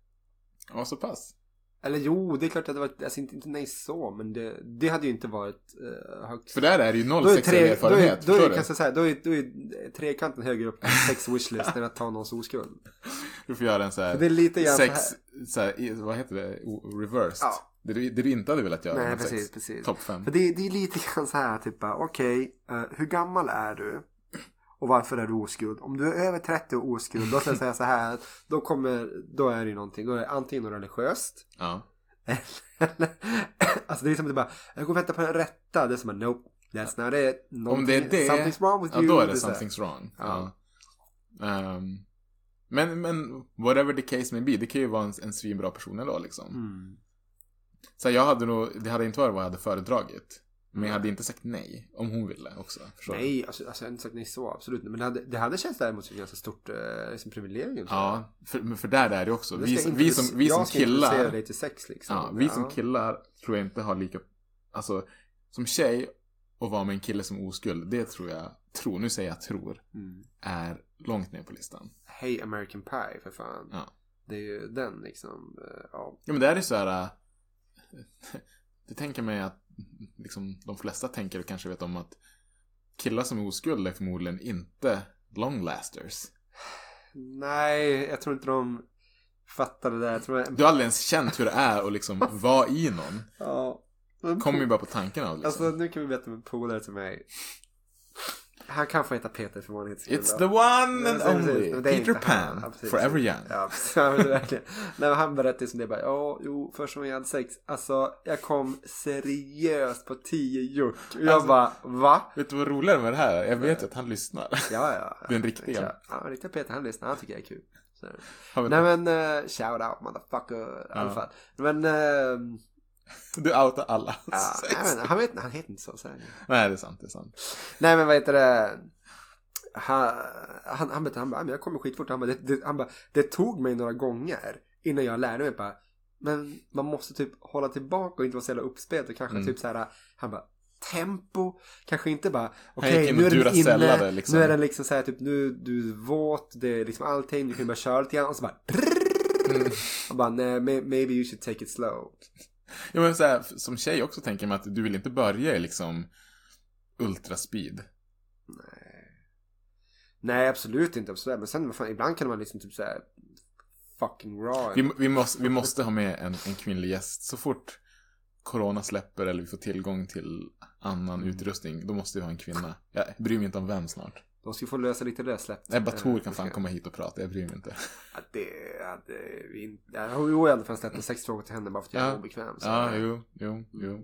Ja, så pass. Eller jo, det är klart att det var, alltså inte, inte nej så, men det, det hade ju inte varit uh, högt. För där är det ju noll sexuell tre, då är, erfarenhet, då är, förstår du? då är, då är trekanten högre upp än sex wishlist än att ta någons oskuld. Du får göra en så här, För det är lite grann sex, så så här, i- vad heter det, O- reversed. Ja. Det, du, det du inte hade velat göra Nej, med precis, sex. precis. Topp fem. För det, det är lite grann så här, typ okej, eh, hur gammal är du? Och varför är du oskuld? Om du är över 30 och oskuld, då ska jag säga så här, då kommer, då är det ju någonting, då är det antingen något religiöst, Ja. eller, alltså det är som att det bara, jag går och väntar på den rätta, det är som att nope, that's not it. Om det är det, Something's wrong with ja you. då är det här. something's wrong. Ja. Ja. Ehm, men, men whatever the case may be, det kan ju vara en, en svinbra person ändå liksom. Mm. Så jag hade nog, det hade inte varit vad jag hade föredragit. Men jag hade inte sagt nej, om hon ville också. Förstår? Nej, alltså, alltså jag har inte sagt nej så, absolut inte. Men det hade, det hade känts däremot som ett ganska stort eh, liksom privilegium. Ja, för, men för där är det också. Vi, som- vi som, vi som jag ska killar. dig till sex liksom. Ja, vi som killar tror jag inte har lika, alltså som tjej och vara med en kille som oskuld, det tror jag, tror, nu säger jag tror, Mm. är långt ner på listan. Hey American Pie för fan. Ja. Det är ju den liksom. eh, Ja. Ja men det är ju så här, äh, det tänker mig att liksom de flesta tänker och kanske vet om att killar som är oskuld är förmodligen inte long lasters. Nej, jag tror inte de fattar det där. Jag tror Du har aldrig ens känt hur det är att liksom vara i någon. Ja. Kommer ju bara på tanken av liksom. Alltså nu kan vi berätta om en polare till mig. Han kan få heta Peter för vanlighetens skull. It's the one and Ja, only. Peter. Pan. Ja, Forever young. Ja. Ja, verkligen. Men han berättade som det bara, ja, jo, första gången jag hade sex, alltså jag kom seriöst på tio juck. Och jag Alltså- bara, va? Vet du vad roligare med det här? Jag vet ju att han lyssnar. Ja, ja. Den riktiga. Ja, ja riktiga Peter, han lyssnar, han tycker jag är kul. Nej men, uh, shout out motherfucker, i alla Ja. fall. Men, uh, Du outar alla. ja, nej, men, han, vet, han heter inte så. så det. Nej, det är sant. Det är sant. Nej men vad heter det? Han, han, han, han bara, "Ja, men jag kommer skitfort. Han bara, det, det, han bara, det tog mig några gånger innan jag lärde mig bara, men man måste typ hålla tillbaka och inte vara så jävla uppspelt och kanske Mm. typ så här, han bara, tempo, kanske inte bara, okej in nu är den inne, liksom. nu är den liksom så här typ, nu du är våt, det är liksom allting, du kan bara köra lite grann och så bara, Mm. och bara, nej, may- maybe you should take it slow. Ja, men så här, som tjej också tänker man att du vill inte börja i liksom ultraspeed. Nej absolut inte, absolut. men sen fan, ibland kan man liksom typ så här fucking raw. Vi, vi, måste, vi måste ha med en, en kvinnlig gäst. Så fort corona släpper eller vi får tillgång till annan utrustning, då måste vi ha en kvinna. Jag bryr mig inte om vem snart. De ska få lösa lite lössläppt. Ebba Thor Eh, kan fan komma hit och prata, jag bryr mig inte. Ja, det hade vi inte. Jag har ju i alla fall ställt sex frågor till henne bara för att jag är Ja. obekväm. Så. Ja, jo, jo, jo.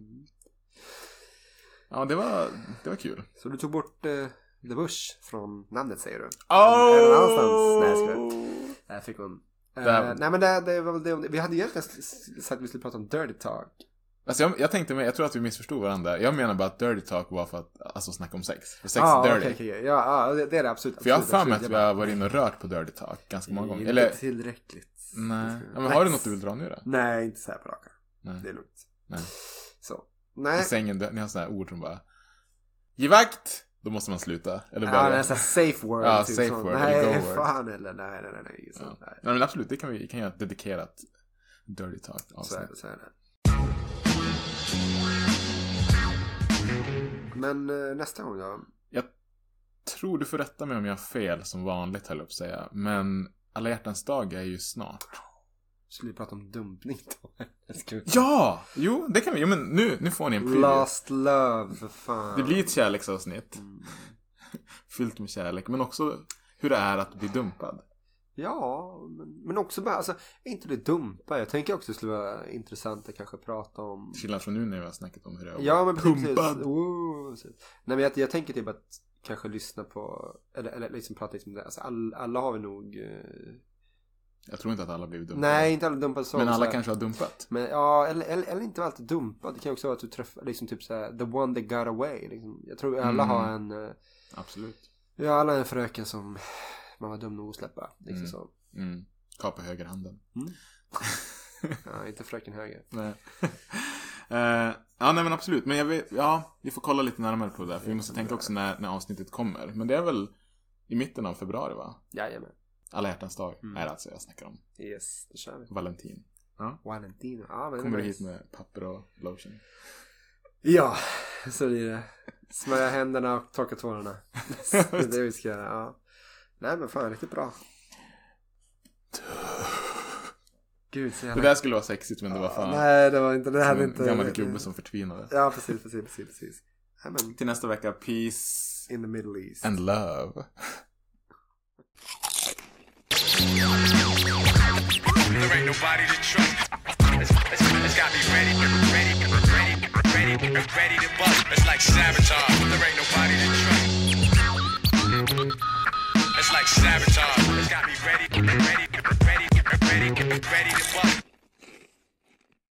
Ja, det var, det var kul. så du tog bort eh, The Bush från namnet säger du? Oh! Är det någon annanstans? Nej, jag. Där fick hon. Eh, nej men det, det var väl det. om- Vi hade egentligen sagt att vi skulle prata om Dirty Talk. Alltså jag, jag tänkte mig, jag tror att vi missförstod varandra. Jag menar bara att dirty talk var för att, alltså snacka om sex. För sex ah, dirty. okej. Ja, ja, det, det är det absolut. För jag har för mig att vi har varit inne och rört på dirty talk ganska många gånger. Inte Eller, tillräckligt. nej. Ja, men har du något du vill dra nu då? Nej, inte så här på raka. Nej. Det är lugnt. Nej. Så. I Nej. sängen, ni har sådana här ord som bara Ge vakt! Då måste man sluta. Eller Ja, börja. det är så här safe word. Ja, typ safe sånt. word, Nej, eller go word. fan eller nej, nej, nej, nej. inget Ja. sånt. Nej. Men absolut, det kan vi, vi kan göra ett dedikerat dirty talk Så är avsnitt. det, så är det. Men eh, nästa gång då? Jag tror du får rätta mig om jag har fel som vanligt höll jag på att säga. Men alla hjärtans dag är ju snart. Skulle vi prata om dumpning då? Ja! Jo, det kan vi. Jo, men nu, nu får ni en preview. Lost love, för fan. Det blir ett kärleksavsnitt. Mm. Fyllt med kärlek. Men också hur det är att bli dumpad. Ja, men, men också bara, alltså, är inte det dumpa? Jag tänker också det skulle vara intressant att kanske prata om... Till skillnad från nu när vi har snackat om hur det är att Ja, men precis. pumpad. Oh, precis. Nej, men jag, jag tänker typ att kanske lyssna på, eller, eller liksom prata liksom. Alltså, all, alla har vi nog... Eh, Jag tror inte att alla blivit dumpade. nej, inte alla dumpade så. Men alla så kanske har dumpat. Men ja, eller, eller, eller inte alltid dumpad. Det kan också vara att du träffar liksom typ såhär, the one that got away. Liksom. Jag tror alla Mm. har en, eh, Absolut. ja alla har en fröken som man var dum nog att släppa. Liksom Mm. så. Mm. Kapa högerhanden. Ja, inte fröken höger. Nej. Eh, ja, nej men absolut. Men jag vet, ja, vi får kolla lite närmare på det där. För vi måste tänka också när, när avsnittet kommer. Men det är väl i mitten av februari va? Jajamän. Alla hjärtans dag Mm. är det alltså jag snackar om. Yes, det kör vi. Valentin. Valentino. Ja, men det Kommer du hit med papper och lotion? Ja, så blir det. Smörja händerna och torka tårarna. det är det vi ska göra, ja. Nej men fan, riktigt bra. Gud, så Det jävla... där skulle vara sexigt men det var fan Nej, det var inte, det som hade en inte... gammal gubbe som förtvinade. Ja, precis, precis, precis, precis. Nej men, Till nästa vecka, peace in the middle east. and love. There ain't nobody to trust. It's, it's, it's got me ready, ready, ready, ready, ready to bust. It's like sabotage. There ain't nobody to trust. It's like sabotage. It's got me ready, ready, ready, ready, ready to bust.